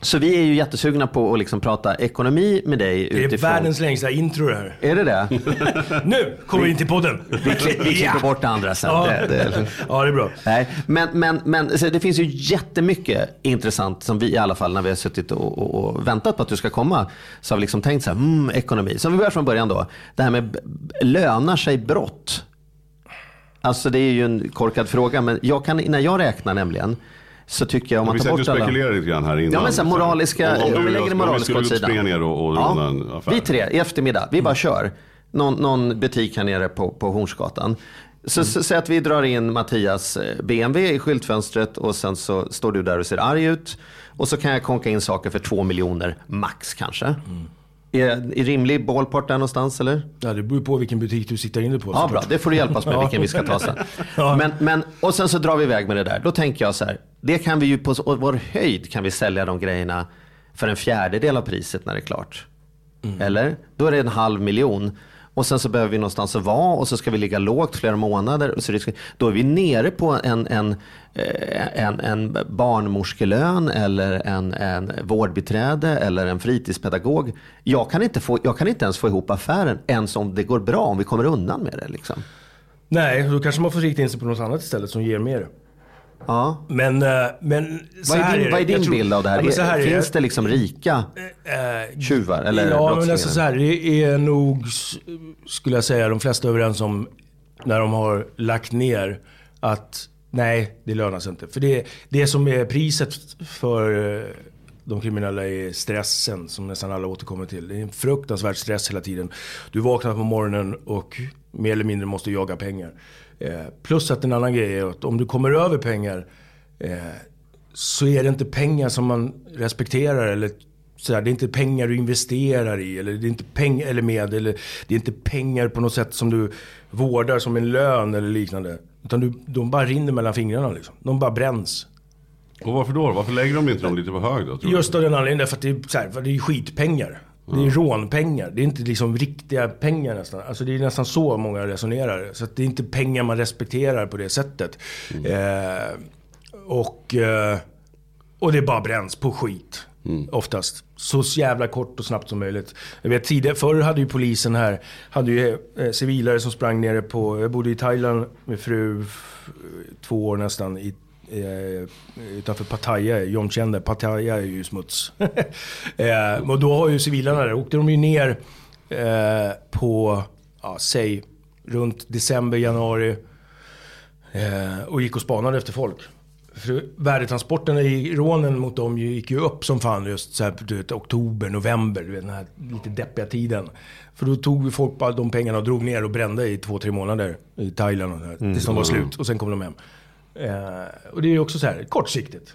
Så vi är ju jättesugna på att liksom prata ekonomi med dig det är utifrån... världens längsta intro det här. Är det det? Nu kommer vi in till podden. Vi, kli- vi klipper bort det andra sen. Ja. Det, det, Ja, det är bra. nej, men, men, men det finns ju jättemycket intressant som vi i alla fall när vi har suttit och, och, och väntat på att du ska komma så har vi liksom tänkt så här, mm, ekonomi. Så om vi börjar från början då. Det här med lönar sig brott? Alltså det är ju en korkad fråga men jag kan, när jag räknar nämligen så tycker jag om man Vi tar bort alla... spekulerade lite grann här innan. Ja men så här, moraliska, Om- om om, vi lägger det om vi moraliska åt sidan. springa ner och, och Ja, affär. vi tre i eftermiddag, vi bara kör. Någon, någon butik här nere på, på Hornsgatan. Så, så säg att vi drar in Mattias eh, BMW i skyltfönstret och sen så står du där och ser arg ut. Och så kan jag konka in saker för två miljoner max kanske. Är, är rimlig ballpark där någonstans eller? Ja, det beror på vilken butik du sitter inne på. Ja, bra. Det får du hjälpa oss med, vilken vi ska ta sen. Ja. Men, men, och sen så drar vi iväg med det där. Då tänker jag så här, det kan vi ju på vår höjd kan vi sälja de grejerna för en fjärdedel av priset när det är klart. Mm. Eller? Då är det en halv miljon. och sen så behöver vi någonstans att vara och så ska vi ligga lågt flera månader. Och så då är vi nere på en, en, eh, en, en barnmorskelön eller en, en vårdbiträde eller en fritidspedagog. Jag kan, inte få, jag kan inte ens få ihop affären ens om det går bra, om vi kommer undan med det. Liksom. Nej, då kanske man får rikta in sig på något annat istället som ger mer. Ja. Men, eh, men så Vad är din, vad är din tror- bild av det här? Ja, här är Finns det liksom rika Eh, tjuvar eller Ja, men alltså så här, det är nog, skulle jag säga, de flesta överens om när de har lagt ner att nej, det lönar sig inte. För det, det som är priset för de kriminella är stressen som nästan alla återkommer till. Det är en fruktansvärd stress hela tiden. Du vaknar på morgonen och mer eller mindre måste jaga pengar. Eh, plus att en annan grej är att om du kommer över pengar eh, så är det inte pengar som man respekterar eller sådär, det är inte pengar du investerar i eller det är inte pengar eller med eller det är inte pengar på något sätt som du vårdar som en lön eller liknande. Utan du, de bara rinner mellan fingrarna liksom. De bara bränns. Och varför då? Varför lägger de inte dem lite på hög då? Just av den anledningen därför att det är, så här, för det är skitpengar. Det är rånpengar. Det är inte liksom riktiga pengar nästan. Alltså det är nästan så många resonerar. Så att det är inte pengar man respekterar på det sättet. Eh, och, eh, och det bara bränns på skit. Oftast. Så jävla kort och snabbt som möjligt. Jag vet tidigare, förr hade ju polisen här, hade ju eh, civilare som sprang nere på, jag bodde i Thailand med fru f- två år nästan i eh, utanför Pattaya, John kände, Pattaya är ju smuts. eh, och då har ju civilarna där, åkte de ju ner eh, på, ja, säg runt december, januari eh, och gick och spanade efter folk. För värdetransporterna i rånen mot dem gick ju upp som fan just så här, du vet, oktober, november, du vet den här lite deppiga tiden. För då tog vi folk bara de pengarna och drog ner och brände i två, tre månader i Thailand och där, tills de var slut och sen kom de hem. Eh, och det är ju också så här kortsiktigt.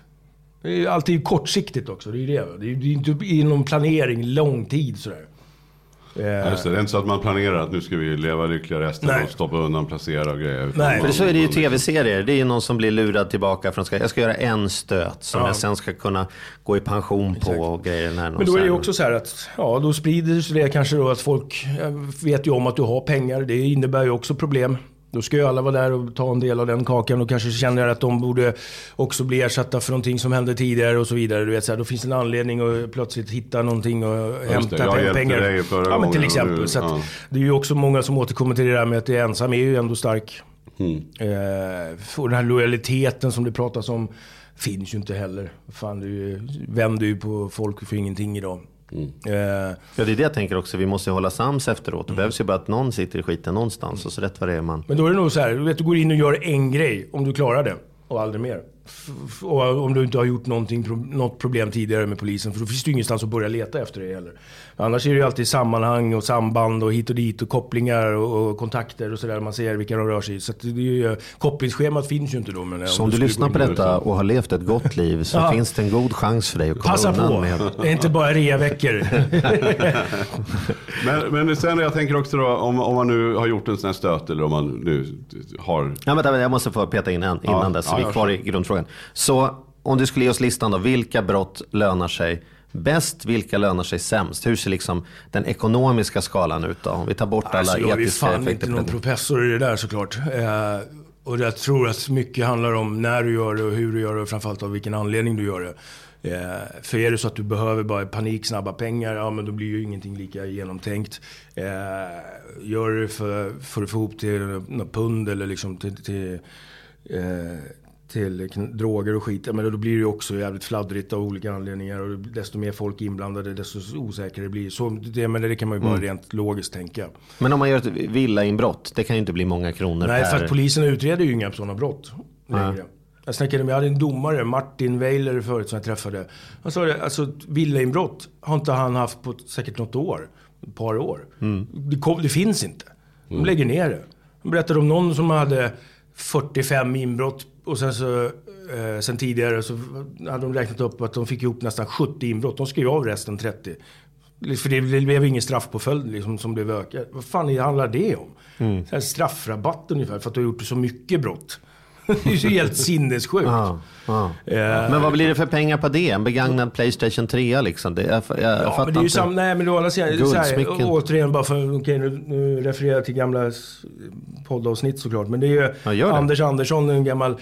Det är alltid kortsiktigt också, det är ju det. Det är, är inte inom planering lång tid sådär. Eh, Ja, Just det, det är inte så att man planerar att nu ska vi leva lyckliga resten Nej. och stoppa undan, placera och grejer. Nej. man- För så är det ju i tv-serier. Det är ju någon som blir lurad tillbaka från ska, jag ska göra en stöt som Ja. jag sen ska kunna gå i pension på och grejer. När Men då är det ju också så här att, ja då sprider sig det kanske då att folk eh, vet ju om att du har pengar. Det innebär ju också problem. Då ska ju alla vara där och ta en del av den kakan och kanske känner att de borde också bli ersatta för någonting som hände tidigare och så vidare. Du vet, så här, då finns det en anledning att plötsligt hitta någonting och det. hämta Jag pe- hjälpte pengar. dig förra ja, men till exempel. nu- så att ja. Det är ju också många som återkommer till det där med att det är ensam är ju ändå stark. Mm. Eh, och den här lojaliteten som det pratas om finns ju inte heller. Fan, du vänder ju på folk för ingenting idag. Mm. Eh, Ja, det är det jag tänker också. Vi måste hålla sams efteråt. Det behövs ju bara att någon sitter i skiten någonstans och så rätt vad det är man. Men då är det nog så här, du vet du går in och gör en grej om du klarar det. Och aldrig mer. Om du inte har gjort något problem tidigare med polisen. För då finns det ju ingenstans att börja leta efter det heller. Annars är det ju alltid sammanhang och samband och hit och dit och kopplingar och, och kontakter och sådär. Man ser vilka de rör sig i. Så att det är ju, kopplingsschemat finns ju inte då. Men Så om du skulle lyssnar på detta och har levt ett gott liv så Ja. finns det en god chans för dig att komma Passa undan på! med... Det är inte bara reaveckor. Men, men sen jag tänker också då, om, om man nu har gjort en sån här stöt eller om man nu har... Ja, vänta, jag måste få peta in en innan Ja, dess. ja, vi är kvar i grundfrågan. Så om du skulle ge oss listan då. Vilka brott lönar sig bäst? Vilka lönar sig sämst? Hur ser liksom den ekonomiska skalan ut då? Om vi tar bort alla Alltså, jag är etiska fan effekter. inte någon professor i det där såklart. Eh, och jag tror att mycket handlar om när du gör det och hur du gör det och framförallt av vilken anledning du gör det. Eh, för är det så att du behöver bara panik, snabba pengar, ja men då blir ju ingenting lika genomtänkt. Eh, gör det för, för att få ihop till något pund eller liksom till, till eh, till droger och skit, men då blir det också jävligt fladdrigt av olika anledningar. Och desto mer folk inblandade, desto osäkrare det blir. Så det, men det kan man ju Mm. bara rent logiskt tänka. Men om man gör ett villainbrott, det kan ju inte bli många kronor Nej, per... för att polisen utreder ju inga sådana brott längre. Jag snackade med, jag hade en domare, Martin Weiler förut som jag träffade. Han sa det, alltså villainbrott har inte han haft på säkert något år. Ett par år. Det, kom, det finns inte. De lägger ner det. De berättade om någon som hade 45 inbrott och sen så eh, sen tidigare så hade de räknat upp att de fick ihop nästan 70 inbrott. De skrev av resten 30. För det blev ingen straffpåföljd liksom, som blev ökad. Vad fan handlar det om? Så här straffrabatt ungefär för att du har gjort så mycket brott. Det är ju helt sinnessjukt. Ja, ja. Eh, Men vad blir det för pengar på det? En begagnad Playstation 3 liksom? Det, jag, jag, Ja, fattar men det är ju inte. sam, nej men å andra sidan, återigen bara för, okej nu, nu refererar jag till gamla poddavsnitt såklart. Men det är ju Ja. Anders Andersson, en gammal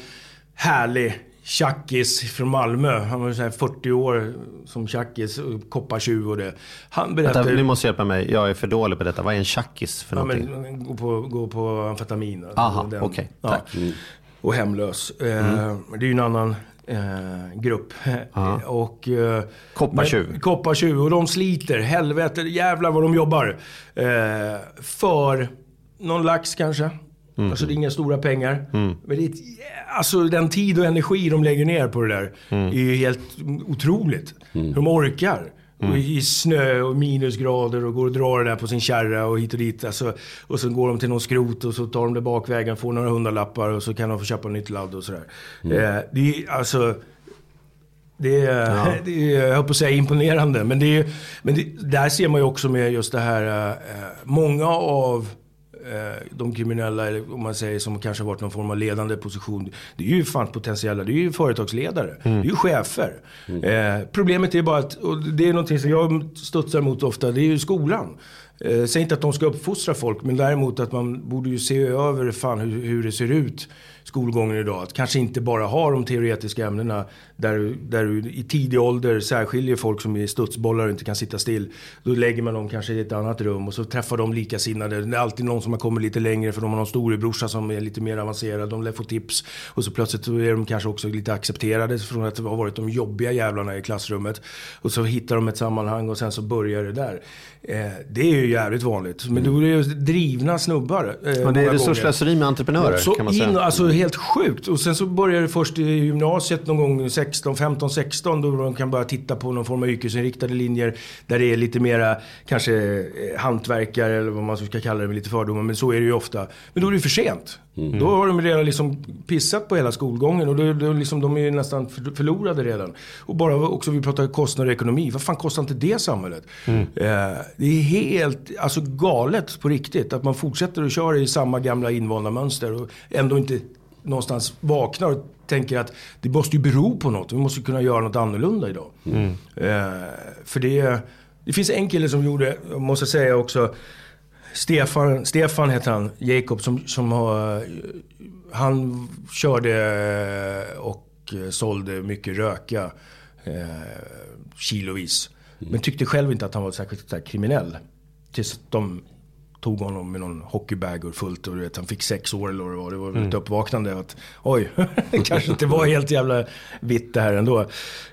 härlig tjackis från Malmö. Han var så här 40 år som tjackis, koppartjuv och det. Han Vänta, berättade... ni måste hjälpa mig. Jag är för dålig på detta. Vad är en tjackis för Ja, någonting? men, gå, på, gå på amfetamin. alltså, Aha, okej. ja. Tack. Mm. Och hemlös. Eh, Det är ju en annan eh, grupp. och, eh, Koppartjuv. Koppartjuv. Och de sliter. Helvete, jävlar vad de jobbar. Eh, för någon lax kanske. Mm. Alltså det är inga stora pengar. Men det är alltså den tid och energi de lägger ner på det där Mm. är ju helt otroligt. Hur de orkar. Mm. Och I snö och minusgrader och går och drar det där på sin kärra och hit och dit. Alltså, och så går de till någon skrot och så tar de det bakvägen, får några hundralappar och så kan de få köpa nytt ladd och sådär. Mm. Eh, det är alltså... Det är, det är, jag höll på att säga imponerande. Men, det är, men det, där ser man ju också med just det här, eh, många av eh, de kriminella, eller om man säger som kanske har varit någon form av ledande position. Det är ju fan potentiella, det är ju företagsledare. Det är ju chefer. Eh, problemet är bara att, och det är någonting som jag studsar mot ofta, det är ju skolan. Eh, säg inte att de ska uppfostra folk, men däremot att man borde ju se över fan hur, hur det ser ut skolgången idag. Att kanske inte bara ha de teoretiska ämnena där, du- där du i tidig ålder särskiljer folk som är studsbollar och inte kan sitta still. Då lägger man dem kanske i ett annat rum och så träffar de likasinnade. Det är alltid någon som har kommit lite längre för de har någon storebrorsa som är lite mer avancerad. De lär få tips och så plötsligt så är de kanske också lite accepterade från att ha varit de jobbiga jävlarna i klassrummet. Och så hittar de ett sammanhang och sen så börjar det där. Eh, det är ju jävligt vanligt. Men då är det ju drivna snubbar. Eh, Och det är resursslöseri med entreprenörer Så kan man in, säga. alltså helt sjukt. Och sen så börjar det först i gymnasiet någon gång 16, 15, 16 då de kan börja titta på någon form av yrkesinriktade linjer där det är lite mera kanske eh, hantverkare eller vad man ska kalla det med lite fördomar. Men så är det ju ofta. Men då är det ju för sent. Då har de redan liksom pissat på hela skolgången och då, då liksom, de är ju nästan för- förlorade redan. Och bara också, vi pratar kostnader och ekonomi. Vad fan kostar inte det samhället? Eh, det är helt alltså galet på riktigt att man fortsätter att köra i samma gamla invanda mönster och ändå inte någonstans vaknar och tänker att det måste ju bero på något. Vi måste kunna göra något annorlunda idag. Eh, för det, det finns en kille som gjorde, jag måste säga också, Stefan, Stefan heter han, Jacob, som, som har... Han körde eh, och eh, sålde mycket röka eh, kilovis. Men tyckte själv inte att han var särskilt så här, kriminell. Tills de tog honom med någon hockeybag och fullt och du vet, han fick sex år eller vad det var. Det var väl ett uppvaknande att oj, kanske inte var helt jävla vitt det här ändå.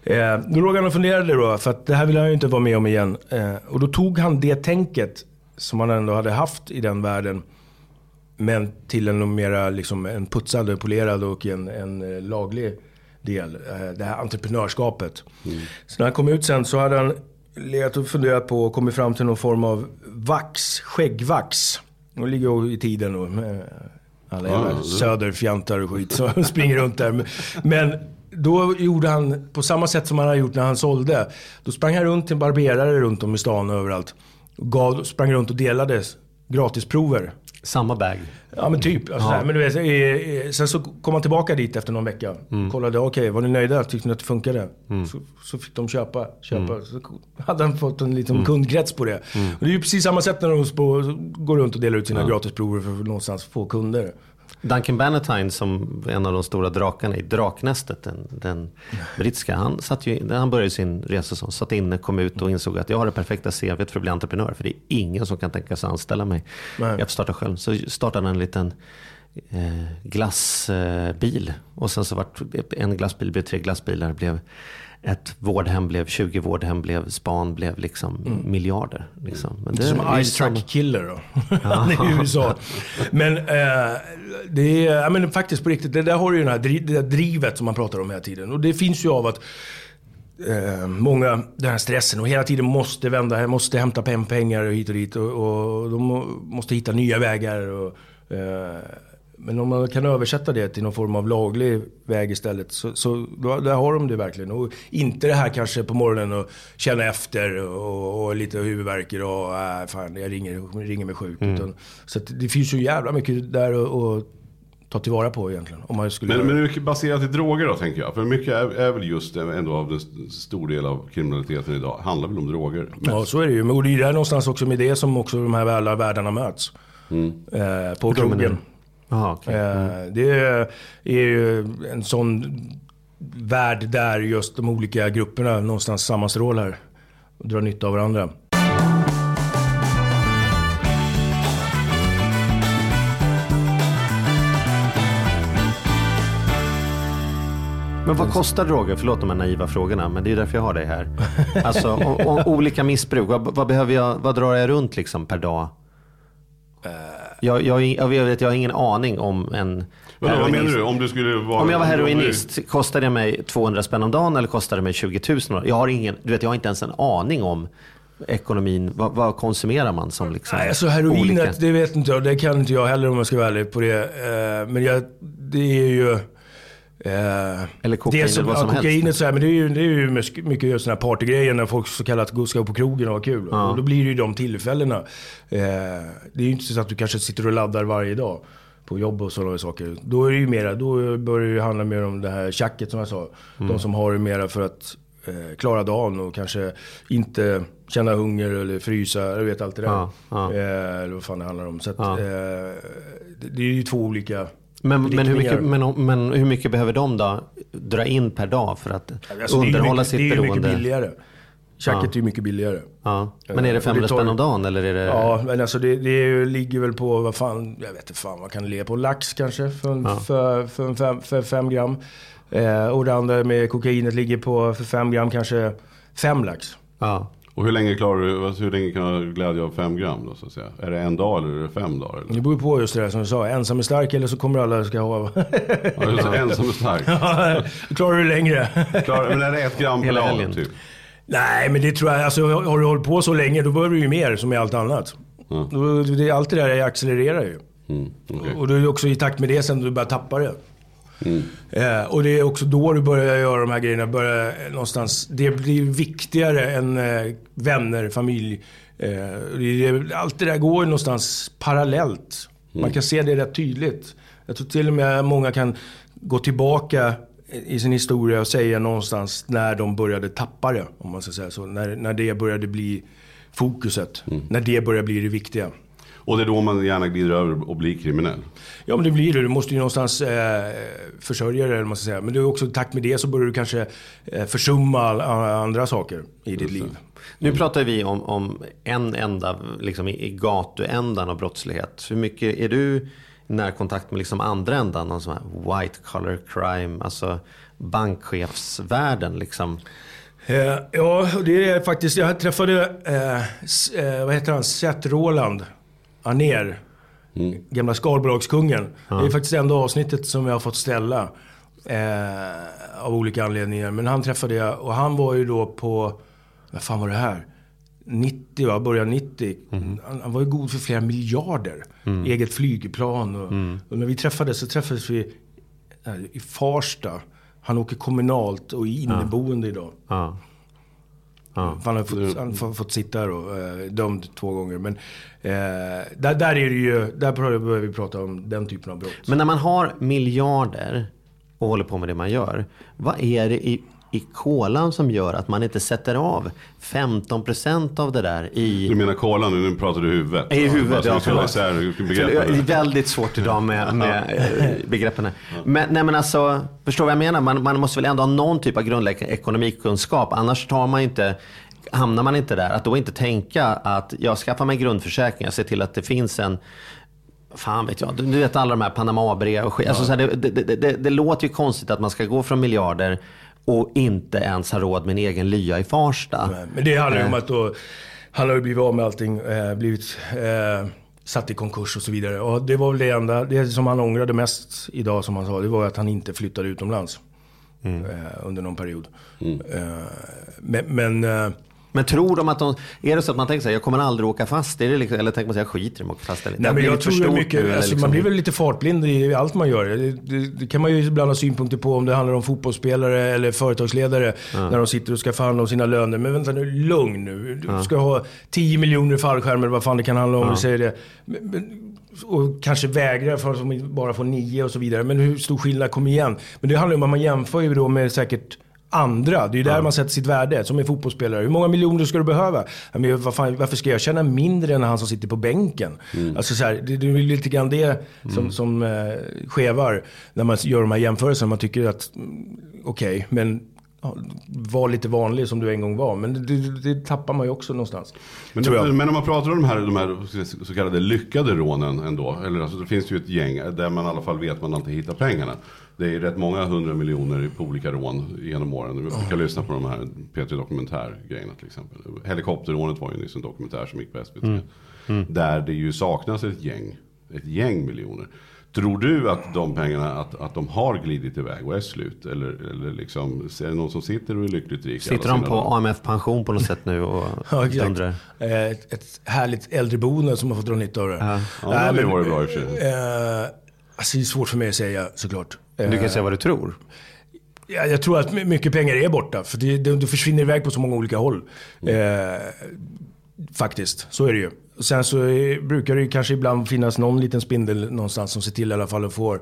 Eh, då låg han och funderade då, för att det här vill han ju inte vara med om igen. Eh, och då tog han det tänket som han ändå hade haft i den världen. Men till en mera liksom, en putsad, och polerad och en, en eh, laglig del. Eh, det här entreprenörskapet. Så när han kom ut sen så hade han legat och funderat på och kommit fram till någon form av vax, skäggvax. Och ligger ju i tiden med alla jävla det- söderfjantar och skit som springer runt där. Men då gjorde han på samma sätt som han hade gjort när han sålde. Då sprang han runt till barberare runt om i stan och överallt. Gav, sprang runt och delade gratisprover. Samma bag. Ja men typ. Alltså, sådär. Men du vet, sen så kom han tillbaka dit efter någon vecka. Kollade, okej var ni nöjda? Tyckte ni att det funkade? Så, så fick de köpa. köpa. Så hade han fått en liten kundkrets på det. Och det är ju precis samma sätt när de går runt och delar ut sina gratisprover för att någonstans få kunder. Duncan Bannatyne som en av de stora drakarna i Draknästet, den, den brittiska, han, satt ju, han började sin resa så satt inne, kom ut och insåg att jag har det perfekta CV för att bli entreprenör. För det är ingen som kan tänka sig anställa mig. Nej. Jag får starta själv. Så startade han en liten eh, glassbil. och sen så vart en glassbil blev tre glassbilar. Blev ett vårdhem blev 20 vårdhem, blev span, blev liksom miljarder. Liksom. Men det Som Ice samma- Truck Killer då. Han är i USA. Men eh, det är, ja, men faktiskt på riktigt, det där har ju den här, det där drivet som man pratar om hela tiden. Och det finns ju av att eh, många, den här stressen och hela tiden måste vända, måste hämta pengar och hit och dit. Och, och de må- måste hitta nya vägar. Och, eh, men om man kan översätta det till någon form av laglig väg istället. Så, så då, där har de det verkligen. Och inte det här kanske på morgonen och känna efter och, och lite huvudvärk och äh, fan jag ringer, ringer mig sjuk. Utan, så det finns ju jävla mycket där att- ta tillvara på egentligen. Om man skulle Men, men mycket baserat i droger då tänker jag. För mycket är, är väl just ändå av den st- stor del av kriminaliteten idag. Handlar väl om droger. Ja, så är det ju. Men det är där någonstans också med det som också de här alla världarna möts. Eh, på krogen. Jaha, okej. Eh, det är, ju en sån värld där just de olika grupperna någonstans sammanstrålar och drar nytta av varandra. Men vad kostar droger? Förlåt de här naiva frågorna, men det är därför jag har dig här. Alltså, och, och, olika missbruk. Vad, vad, behöver jag, vad drar jag runt liksom per dag? Jag, jag, jag, vet, jag har ingen aning om en Vadå, vad menar du? Om du skulle vara... Om jag var heroinist, kostar det mig 200 spänn om dagen eller kostar det mig 20 000? om dagen? Jag har, ingen, du vet, jag har inte ens en aning om ekonomin. Vad, vad konsumerar man som liksom Nej, alltså heroinet, olika? det vet inte jag. Det kan inte jag heller om jag ska vara ärlig på det. Eh, men jag, det är ju... Eh, Eller kokain det som, eller vad som ja, kokainet helst. så här, men det är ju, det är ju mycket- sådana här partygrejer när folk så kallat gå- ska på krogen och ha kul. Och då blir det ju de tillfällena. Eh, det är ju inte så att du kanske sitter och laddar varje dag på jobb och sådana saker. Då är det ju mera, då börjar det handla mer om det här tjacket som jag sa. Mm. De som har det mera för att eh, klara dagen och kanske inte känna hunger eller frysa. Jag vet allt det där. Ja, ja. Eh, eller vad fan det handlar om. Så att, Ja. eh, det, det är ju två olika Men, men, hur mycket, men, men hur mycket behöver de då dra in per dag för att Alltså, underhålla mycket, sitt Det är beroende? mycket billigare. Tjacket Ja. är mycket billigare. Ja. Men är det Och 500 tar- spänn om dagen eller är det... Ja, men alltså det, det ligger väl på, vad fan, jag vet inte fan, vad kan det ligga på? Lax kanske för, en- Ja. för, för, fem, för fem gram. Eh, och det andra med kokainet ligger på, för fem gram kanske fem lax. Ja. Och hur länge klarar du, alltså, hur länge kan du ha glädje av fem gram då så att säga? Är det en dag eller är det fem dagar? Eller? Det beror på just det där som du sa, ensam är stark eller så kommer alla ska ha. Ja, just det, ensam är stark. Då klarar du längre. Klar, men är det ett gram per dag typ? Nej, men det tror jag, alltså har du hållit på så länge då behöver du ju mer som i allt annat. Ja. Då, det, allt det där accelererar ju. Mm, okej. Och då är också i takt med det sen du börjar tappa det. Mm. Eh, och det är också då du börjar göra de här grejerna. Börjar eh, någonstans, det blir viktigare än eh, vänner, familj. Eh, det, allt det där går ju någonstans parallellt. Man kan se det rätt tydligt. Jag tror till och med många kan gå tillbaka i sin historia och säga någonstans när de började tappa det. Om man ska säga så. När, när det började bli fokuset. När det började bli det viktiga. Och det är då man gärna glider över och blir kriminell. Ja men det blir det. Du måste ju någonstans eh, försörja dig eller man ska säga. Men är också i takt med det så börjar du kanske eh, försumma andra saker i ditt liv. Nu pratar vi om, om en enda, liksom i, i gatuändan av brottslighet. Hur mycket är du i närkontakt med liksom andra ändan, någon sån här white collar crime, alltså bankchefsvärlden liksom? Eh, ja, det är faktiskt... Jag träffade, eh, eh, vad heter han, Seth Roland Aner. Gamla skalbolagskungen. Det är faktiskt enda avsnittet som jag har fått ställa. Eh, av olika anledningar. Men han träffade jag och han var ju då på... Vad fan var det här? 90 va? Början 90. Han, han var ju god för flera miljarder. Eget flygplan. Och, och när vi träffades så träffades vi eh, i Farsta. Han åker kommunalt och är inneboende idag. Ja. För Han har fått, han har fått sitta och eh, dömd två gånger. Men eh, där, där är det ju, där börjar vi prata om den typen av brott. Men när man har miljarder och håller på med det man gör. Vad är det i, i kolan som gör att man inte sätter av 15% av det där i Du menar kolan nu, pratar du huvudet. I huvudet, ja, förlåt. isär. Det är väldigt svårt idag med, med eh, begreppen. här. Men, nej, men alltså, förstår vad jag menar? Man, man måste väl ändå ha någon typ av grundläggande ekonomikunskap. Annars tar man inte, hamnar man inte där. Att då inte tänka att jag skaffar mig grundförsäkring, jag ser till att det finns en Fan vet jag, du vet alla de här Panama-brev och skit. Alltså, det, det, det, det, det låter ju konstigt att man ska gå från miljarder och inte ens ha råd med en egen lya i Farsta. Men det handlar ju om att då, han har ju blivit av med allting, eh, blivit eh, satt i konkurs och så vidare. Och det var väl det enda, det som han ångrade mest idag som han sa, det var att han inte flyttade utomlands. Eh, under någon period. Eh, men men eh, Men tror de att de, är det så att man tänker så här, jag kommer aldrig åka fast? Är det liksom, eller tänker man så här, jag skiter i att åka fast? Eller? Nej, men jag tror mycket, nu, alltså, liksom- man blir väl lite fartblind i allt man gör. Det, det, det kan man ju ibland ha synpunkter på om det handlar om fotbollsspelare eller företagsledare. När de sitter och ska förhandla om sina löner. Men vänta nu, lugn nu. Du ska ha 10 miljoner fallskärmar eller vad fan det kan handla om. Ja. Säger det. Men, men, och kanske vägrar för att de bara får nio och så vidare. Men hur stor skillnad, kom igen. Men det handlar ju om att man jämför ju då med säkert andra. Det är ju där man sätter sitt värde som en fotbollsspelare. Hur många miljoner ska du behöva? Men vad fan, varför ska jag tjäna mindre än han som sitter på bänken? Alltså så här, det, det är lite grann det som, som eh, skevar när man gör de här jämförelserna. Man tycker att, mm, okej, men ja, var lite vanlig som du en gång var. Men det, det, tappar man ju också någonstans. Men, men om man pratar om de här, de här så kallade lyckade rånen ändå. Eller alltså, det finns ju ett gäng där man i alla fall vet att man alltid hittar pengarna. Det är rätt många hundra miljoner på olika rån genom åren. Vi brukar lyssna på de här P3 Dokumentär-grejerna till exempel. Helikopterrånet var ju nyss en dokumentär som gick på SVT. Där det ju saknas ett gäng. Ett gäng miljoner. Tror du att de pengarna att, att de har glidit iväg och är slut? Eller, eller liksom, är det någon som sitter och är lyckligt rik? Sitter de på dagar? AMF-pension på något sätt nu och Ja, exakt. undrar? Eh, Ett, härligt äldreboende som har fått dra nytta av det. Ja. Ja, det hade ju varit bra i och för sig. Eh, alltså det är svårt för mig att säga såklart. Du kan säga vad du tror. Ja, jag tror att my- mycket pengar är borta. För det, det, det försvinner iväg på så många olika håll. Eh, faktiskt, så är det ju. Sen så är, brukar det ju kanske ibland finnas någon liten spindel någonstans som ser till i alla fall att få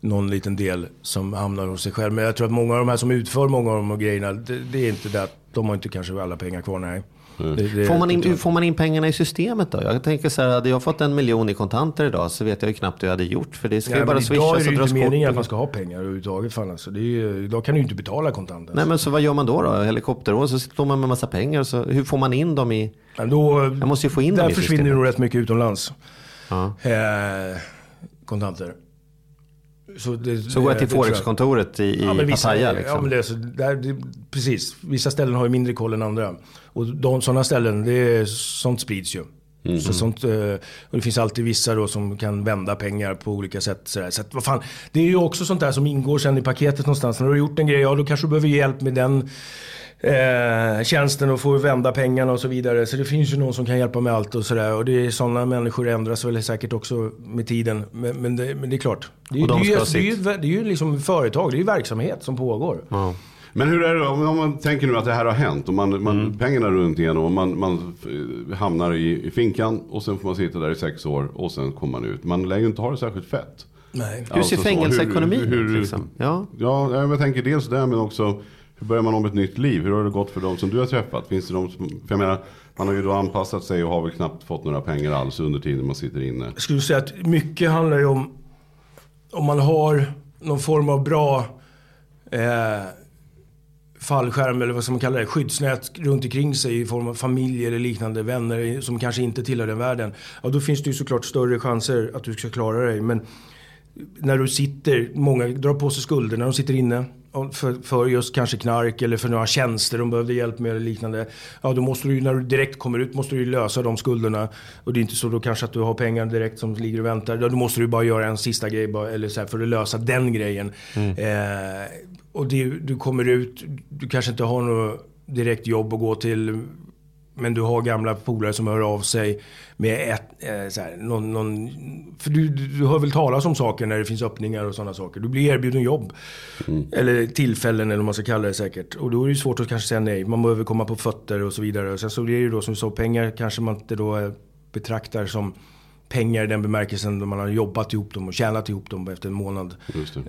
någon liten del som hamnar hos sig själv. Men jag tror att många av de här som utför många av de här grejerna, det, det är inte det att de har inte kanske alla pengar kvar, nej. Det, det, Får man, in, får man in pengarna i systemet då? Jag tänker så här, hade jag fått en miljon i kontanter idag så vet jag ju knappt hur jag hade gjort. För det ska Nej, ju bara men idag är swishas det och ju dras inte meningen att man ska ha pengar överhuvudtaget. Fan, alltså. det är ju, idag kan du ju inte betala kontanter. Nej men så vad gör man då? då? Helikopterrån, så står man med massa pengar. Så hur får man in dem i... Men då, Jag måste ju få in dem där i försvinner systemet. nog rätt mycket utomlands. Ja. Eh, kontanter. Så, det, Så går jag till Forex-kontoret i, i Ja, vissa, Pattaya ja, liksom. men det så, där, det, precis. Vissa ställen har ju mindre koll än andra. Och de, sådana ställen, det sånt sprids ju. Mm. Så sånt, eh, och det finns alltid vissa då som kan vända pengar på olika sätt. Sådär. Så att, vad fan, det är ju också sånt där som ingår sen i paketet någonstans. När du har gjort en grej, ja då kanske du behöver hjälp med den eh, tjänsten och få vända pengarna och så vidare. Så det finns ju någon som kan hjälpa med allt och sådär. Och det är sådana människor ändras väl säkert också med tiden. Men, men, det, men det är klart. Det, är- Och de det, är ju- det, är ju- sitt. det är ju liksom företag, det är ju verksamhet som pågår. Ja. Men hur är det om om man tänker nu att det här har hänt och man, man, Mm. pengarna runt igenom och man, man eh, hamnar i, i finkan och sen får man sitta där i sex år och sen kommer man ut. Man lär ju inte ha det särskilt fett. Nej. Hur ser Alltså så, fängelseekonomin ut? Liksom? Ja. Ja, jag tänker dels det men också hur börjar man om ett nytt liv? Hur har det gått för de som du har träffat? Finns det de som, för jag menar, man har ju då anpassat sig och har väl knappt fått några pengar alls under tiden man sitter inne. Jag skulle säga att mycket handlar ju om om man har någon form av bra eh, fallskärm eller vad ska man kalla det, skyddsnät runt omkring sig i form av familj eller liknande vänner som kanske inte tillhör den världen. Ja, då finns det ju såklart större chanser att du ska klara dig. Men när du sitter, många drar på sig skulder när de sitter inne. För, för just kanske knark eller för några tjänster de behövde hjälp med eller liknande. Ja, då måste du ju, när du direkt kommer ut måste du ju lösa de skulderna. Och det är inte så då kanske att du har pengar direkt som ligger och väntar. Då måste du bara göra en sista grej bara, eller så här, för att lösa den grejen. Eh, och det, du kommer ut, du kanske inte har något direkt jobb att gå till. Men du har gamla polare som hör av sig med ett, eh, så här, någon, någon, För du, du hör väl talas om saker när det finns öppningar och sådana saker. Du blir erbjuden jobb. Eller tillfällen eller vad man ska kalla det säkert. Och då är det ju svårt att kanske säga nej. Man behöver komma på fötter och så vidare. Och sen så blir det ju då som du sa, pengar kanske man inte då eh, betraktar som pengar i den bemärkelsen då man har jobbat ihop dem och tjänat ihop dem efter en månad.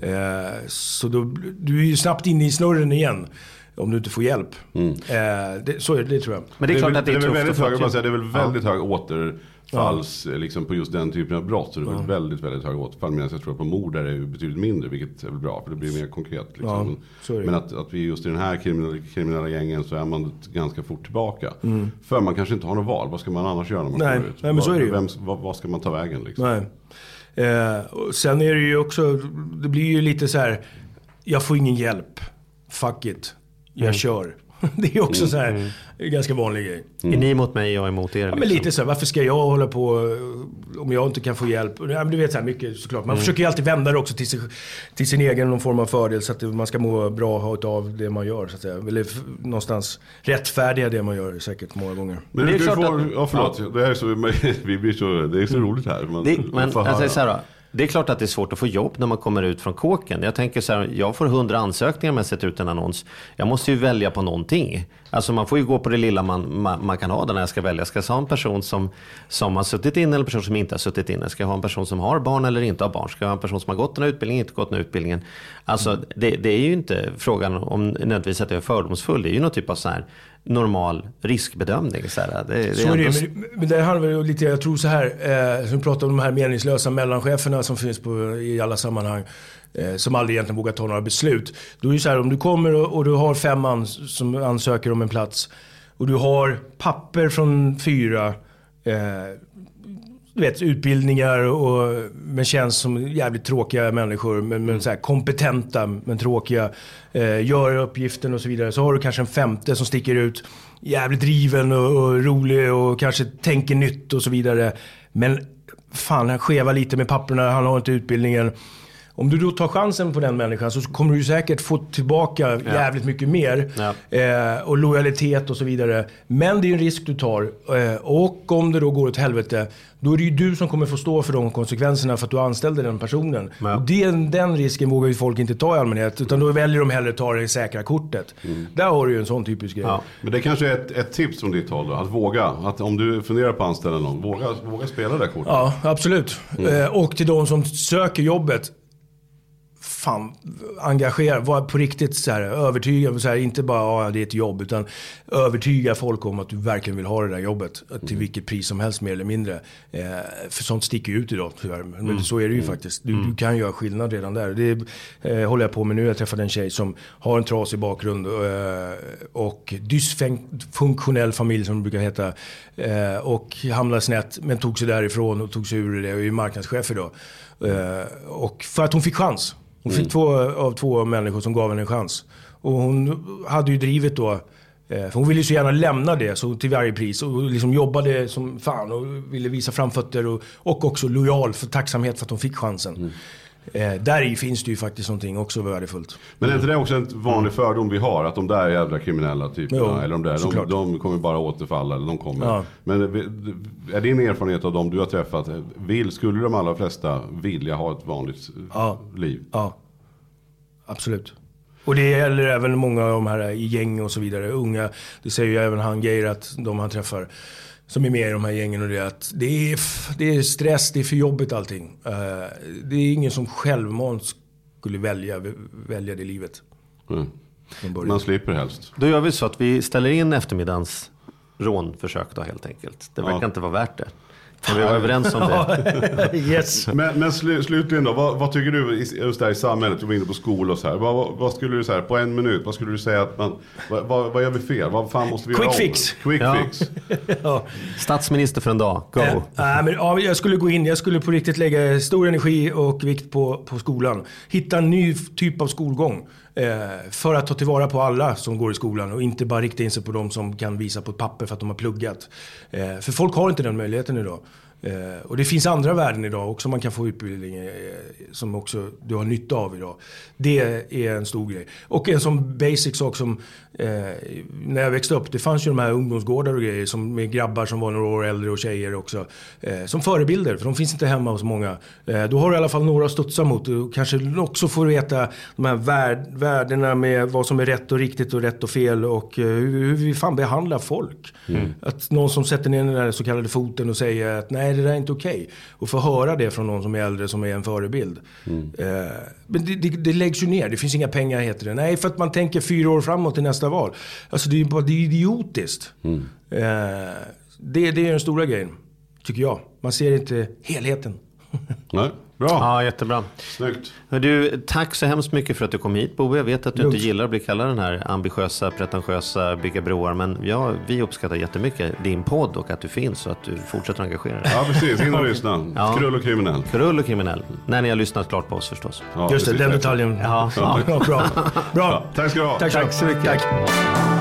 Eh, så då, du är ju snabbt inne i snurren igen. Om du inte får hjälp. Mm. Eh, det, så är det, det tror jag. Men det är klart väl- att det är väl tufft väldigt hög, säga, Det är väl väldigt hög återfalls liksom, på just den typen av brott. Så det är väl väldigt, väldigt hög återfall. Medan jag tror att på mord är det ju betydligt mindre. Vilket är väl bra, för det blir mer konkret. Liksom. Ja, Men- är det. Men att, att vi just i den här kriminella, kriminella gängen så är man ganska fort tillbaka. Mm. För man kanske inte har något val. Vad ska man annars göra när man Nej, kommer ut? nej, men så är det ju. Vem, vad, vad ska man ta vägen liksom? Nej. Eh, och sen är det ju också, det blir ju lite så här. Jag får ingen hjälp. Fuck it. Jag kör. Det är också så här. Är en ganska vanlig grej. Är ni mot mig och jag emot er? Ja, men liksom? lite så här, varför ska jag hålla på eh, om jag inte kan få hjälp? Ja, men du vet så här mycket såklart. Mm. Man försöker ju alltid vända det också till, sig, till sin egen någon form av fördel så att man ska må bra av det man gör. Så att säga. Eller någonstans rättfärdiga det man gör säkert många gånger. Men Det är du får, att- ja förlåt, det, här är så, vi blir så, det är så roligt här. Man, Det, man men får jag höra. säger så här då. Det är klart att det är svårt att få jobb när man kommer ut från kåken. Jag tänker så här, jag får hundra ansökningar om jag sätter ut en annons. Jag måste ju välja på någonting. Alltså man får ju gå på det lilla man, man, man kan ha där när jag ska välja. Ska jag ha en person som, som har suttit inne eller en person som inte har suttit inne? Ska jag ha en person som har barn eller inte har barn? Ska jag ha en person som har gått den här utbildningen, inte gått den här utbildningen? Alltså det, det är ju inte frågan om nödvändigtvis att jag är fördomsfull. Det är ju någon typ av så här normal riskbedömning. Så här. Det, det Så är ändå- det, men, men det handlar väl lite, jag tror så här, eh, som vi pratar om de här meningslösa mellancheferna som finns på, i alla sammanhang. Eh, som aldrig egentligen vågar ta några beslut. Då är det så här, om du kommer och, och du har fem ans som ansöker om en plats. Och du har papper från fyra. Eh, du vet, utbildningar och, men känns som jävligt tråkiga människor. Men, men så här, kompetenta men tråkiga. Eh, gör uppgiften och så vidare. Så har du kanske en femte som sticker ut. Jävligt driven och, och rolig och kanske tänker nytt och så vidare. Men fan, han skevar lite med papperna. Han har inte utbildningen. Om du då tar chansen på den människan så kommer du säkert få tillbaka jävligt mycket mer. Ja. Eh, och lojalitet och så vidare. Men det är en risk du tar. Eh, och om det då går åt helvete, då är det ju du som kommer få stå för de konsekvenserna för att du anställde den personen. Ja. Och den, den risken vågar ju folk inte ta i allmänhet. Utan då väljer de hellre att ta det säkra kortet. Där har du ju en sån typisk grej. Ja. Men det kanske är ett, ett tips från ditt håll då, att våga. Att om du funderar på att anställa någon, våga, våga spela det kortet. Ja, absolut. Eh, och till de som söker jobbet. Fan, engagera, var på riktigt så här, övertyga, så här, inte bara ja, det är ett jobb, utan övertyga folk om att du verkligen vill ha det där jobbet. Till vilket pris som helst mer eller mindre. Eh, för sånt sticker ju ut idag tyvärr. Men så är det ju faktiskt. Du, du kan göra skillnad redan där. Det eh, håller jag på med nu. Jag träffade en tjej som har en trasig bakgrund eh, och dysfunktionell familj som det brukar heta. Eh, och hamnade snett men tog sig därifrån och tog sig ur det och är marknadschef idag. Eh, och för att hon fick chans. Hon fick två av två människor som gav henne en chans. Och hon hade ju drivet då. eh, För hon ville ju så gärna lämna det så till varje pris och liksom jobbade som fan och ville visa framfötter och, och också lojal för tacksamhet för att hon fick chansen. Eh, där i finns det ju faktiskt någonting också värdefullt. Men är inte det också en vanlig fördom vi har? Att de där jävla kriminella typerna, Jo, eller de där, de, de kommer bara återfalla. Eller de kommer. Ja. Men är din erfarenhet av dem du har träffat, vill, skulle de allra flesta vilja ha ett vanligt Ja. liv? Ja, absolut. Och det gäller även många av de här i gäng och så vidare. Unga, det säger ju även han Geir att de han träffar som är med i de här gängen och det att det är, det är stress, det är för jobbigt allting. Eh, det är ingen som självmant skulle välja, välja det livet. Mm. Man slipper helst. Då gör vi så att vi ställer in eftermiddagens rånförsök då helt enkelt. Det verkar Ja. inte vara värt det. Kan vi vara överens om det? yes. Men, men slu, slutligen då, vad, vad tycker du i- just där i samhället, du var inne på skola och så här. Vad, vad, vad skulle du säga, på en minut, vad skulle du säga att man, vad, vad, vad gör vi fel? Vad fan måste vi Quick göra om? fix. Quick Ja. fix. ja. Statsminister för en dag, go! Eh, nej, men, ja, jag skulle gå in, jag skulle på riktigt lägga stor energi och vikt på, på skolan. Hitta en ny typ av skolgång. Eh, för att ta tillvara på alla som går i skolan och inte bara rikta in sig på de som kan visa på ett papper för att de har pluggat. Eh, för folk har inte den möjligheten idag. Eh, och det finns andra värden idag också man kan få utbildning eh, som också du har nytta av idag. Det är en stor grej. Och en sån basic sak som eh, när jag växte upp, det fanns ju de här ungdomsgårdar och grejer som med grabbar som var några år äldre och tjejer också. Eh, som förebilder, för de finns inte hemma hos många. Då har du i alla fall några att studsa mot och kanske också får veta de här värd, värdena med vad som är rätt och riktigt och rätt och fel och hur, hur vi fan behandlar folk. Att någon som sätter ner den där så kallade foten och säger att nej det där är inte okej. Och få höra det från någon som är äldre som är en förebild. Eh, men det, det, det läggs ju ner, det finns inga pengar heter det. Nej, för att man tänker fyra år framåt till nästa val. Alltså det är ju bara det är idiotiskt. Eh, det, det är den stora grejen, tycker jag. Man ser inte helheten. Nej, bra. Ja, jättebra. Snyggt. Du, tack så hemskt mycket för att du kom hit Bo. Jag vet att du Lugnt. inte gillar att bli kallad den här ambitiösa, pretentiösa, bygga broar. Men ja, vi uppskattar jättemycket din podd och att du finns och att du fortsätter engagera dig. Ja, precis. In och lyssna. Ja. Krull och kriminell. Krull och kriminell. När ni har lyssnat klart på oss förstås. Ja, Just det, den detaljen. Ja. Ja, bra. bra. Tack ska du ha. Tack, Tack så mycket. Tack.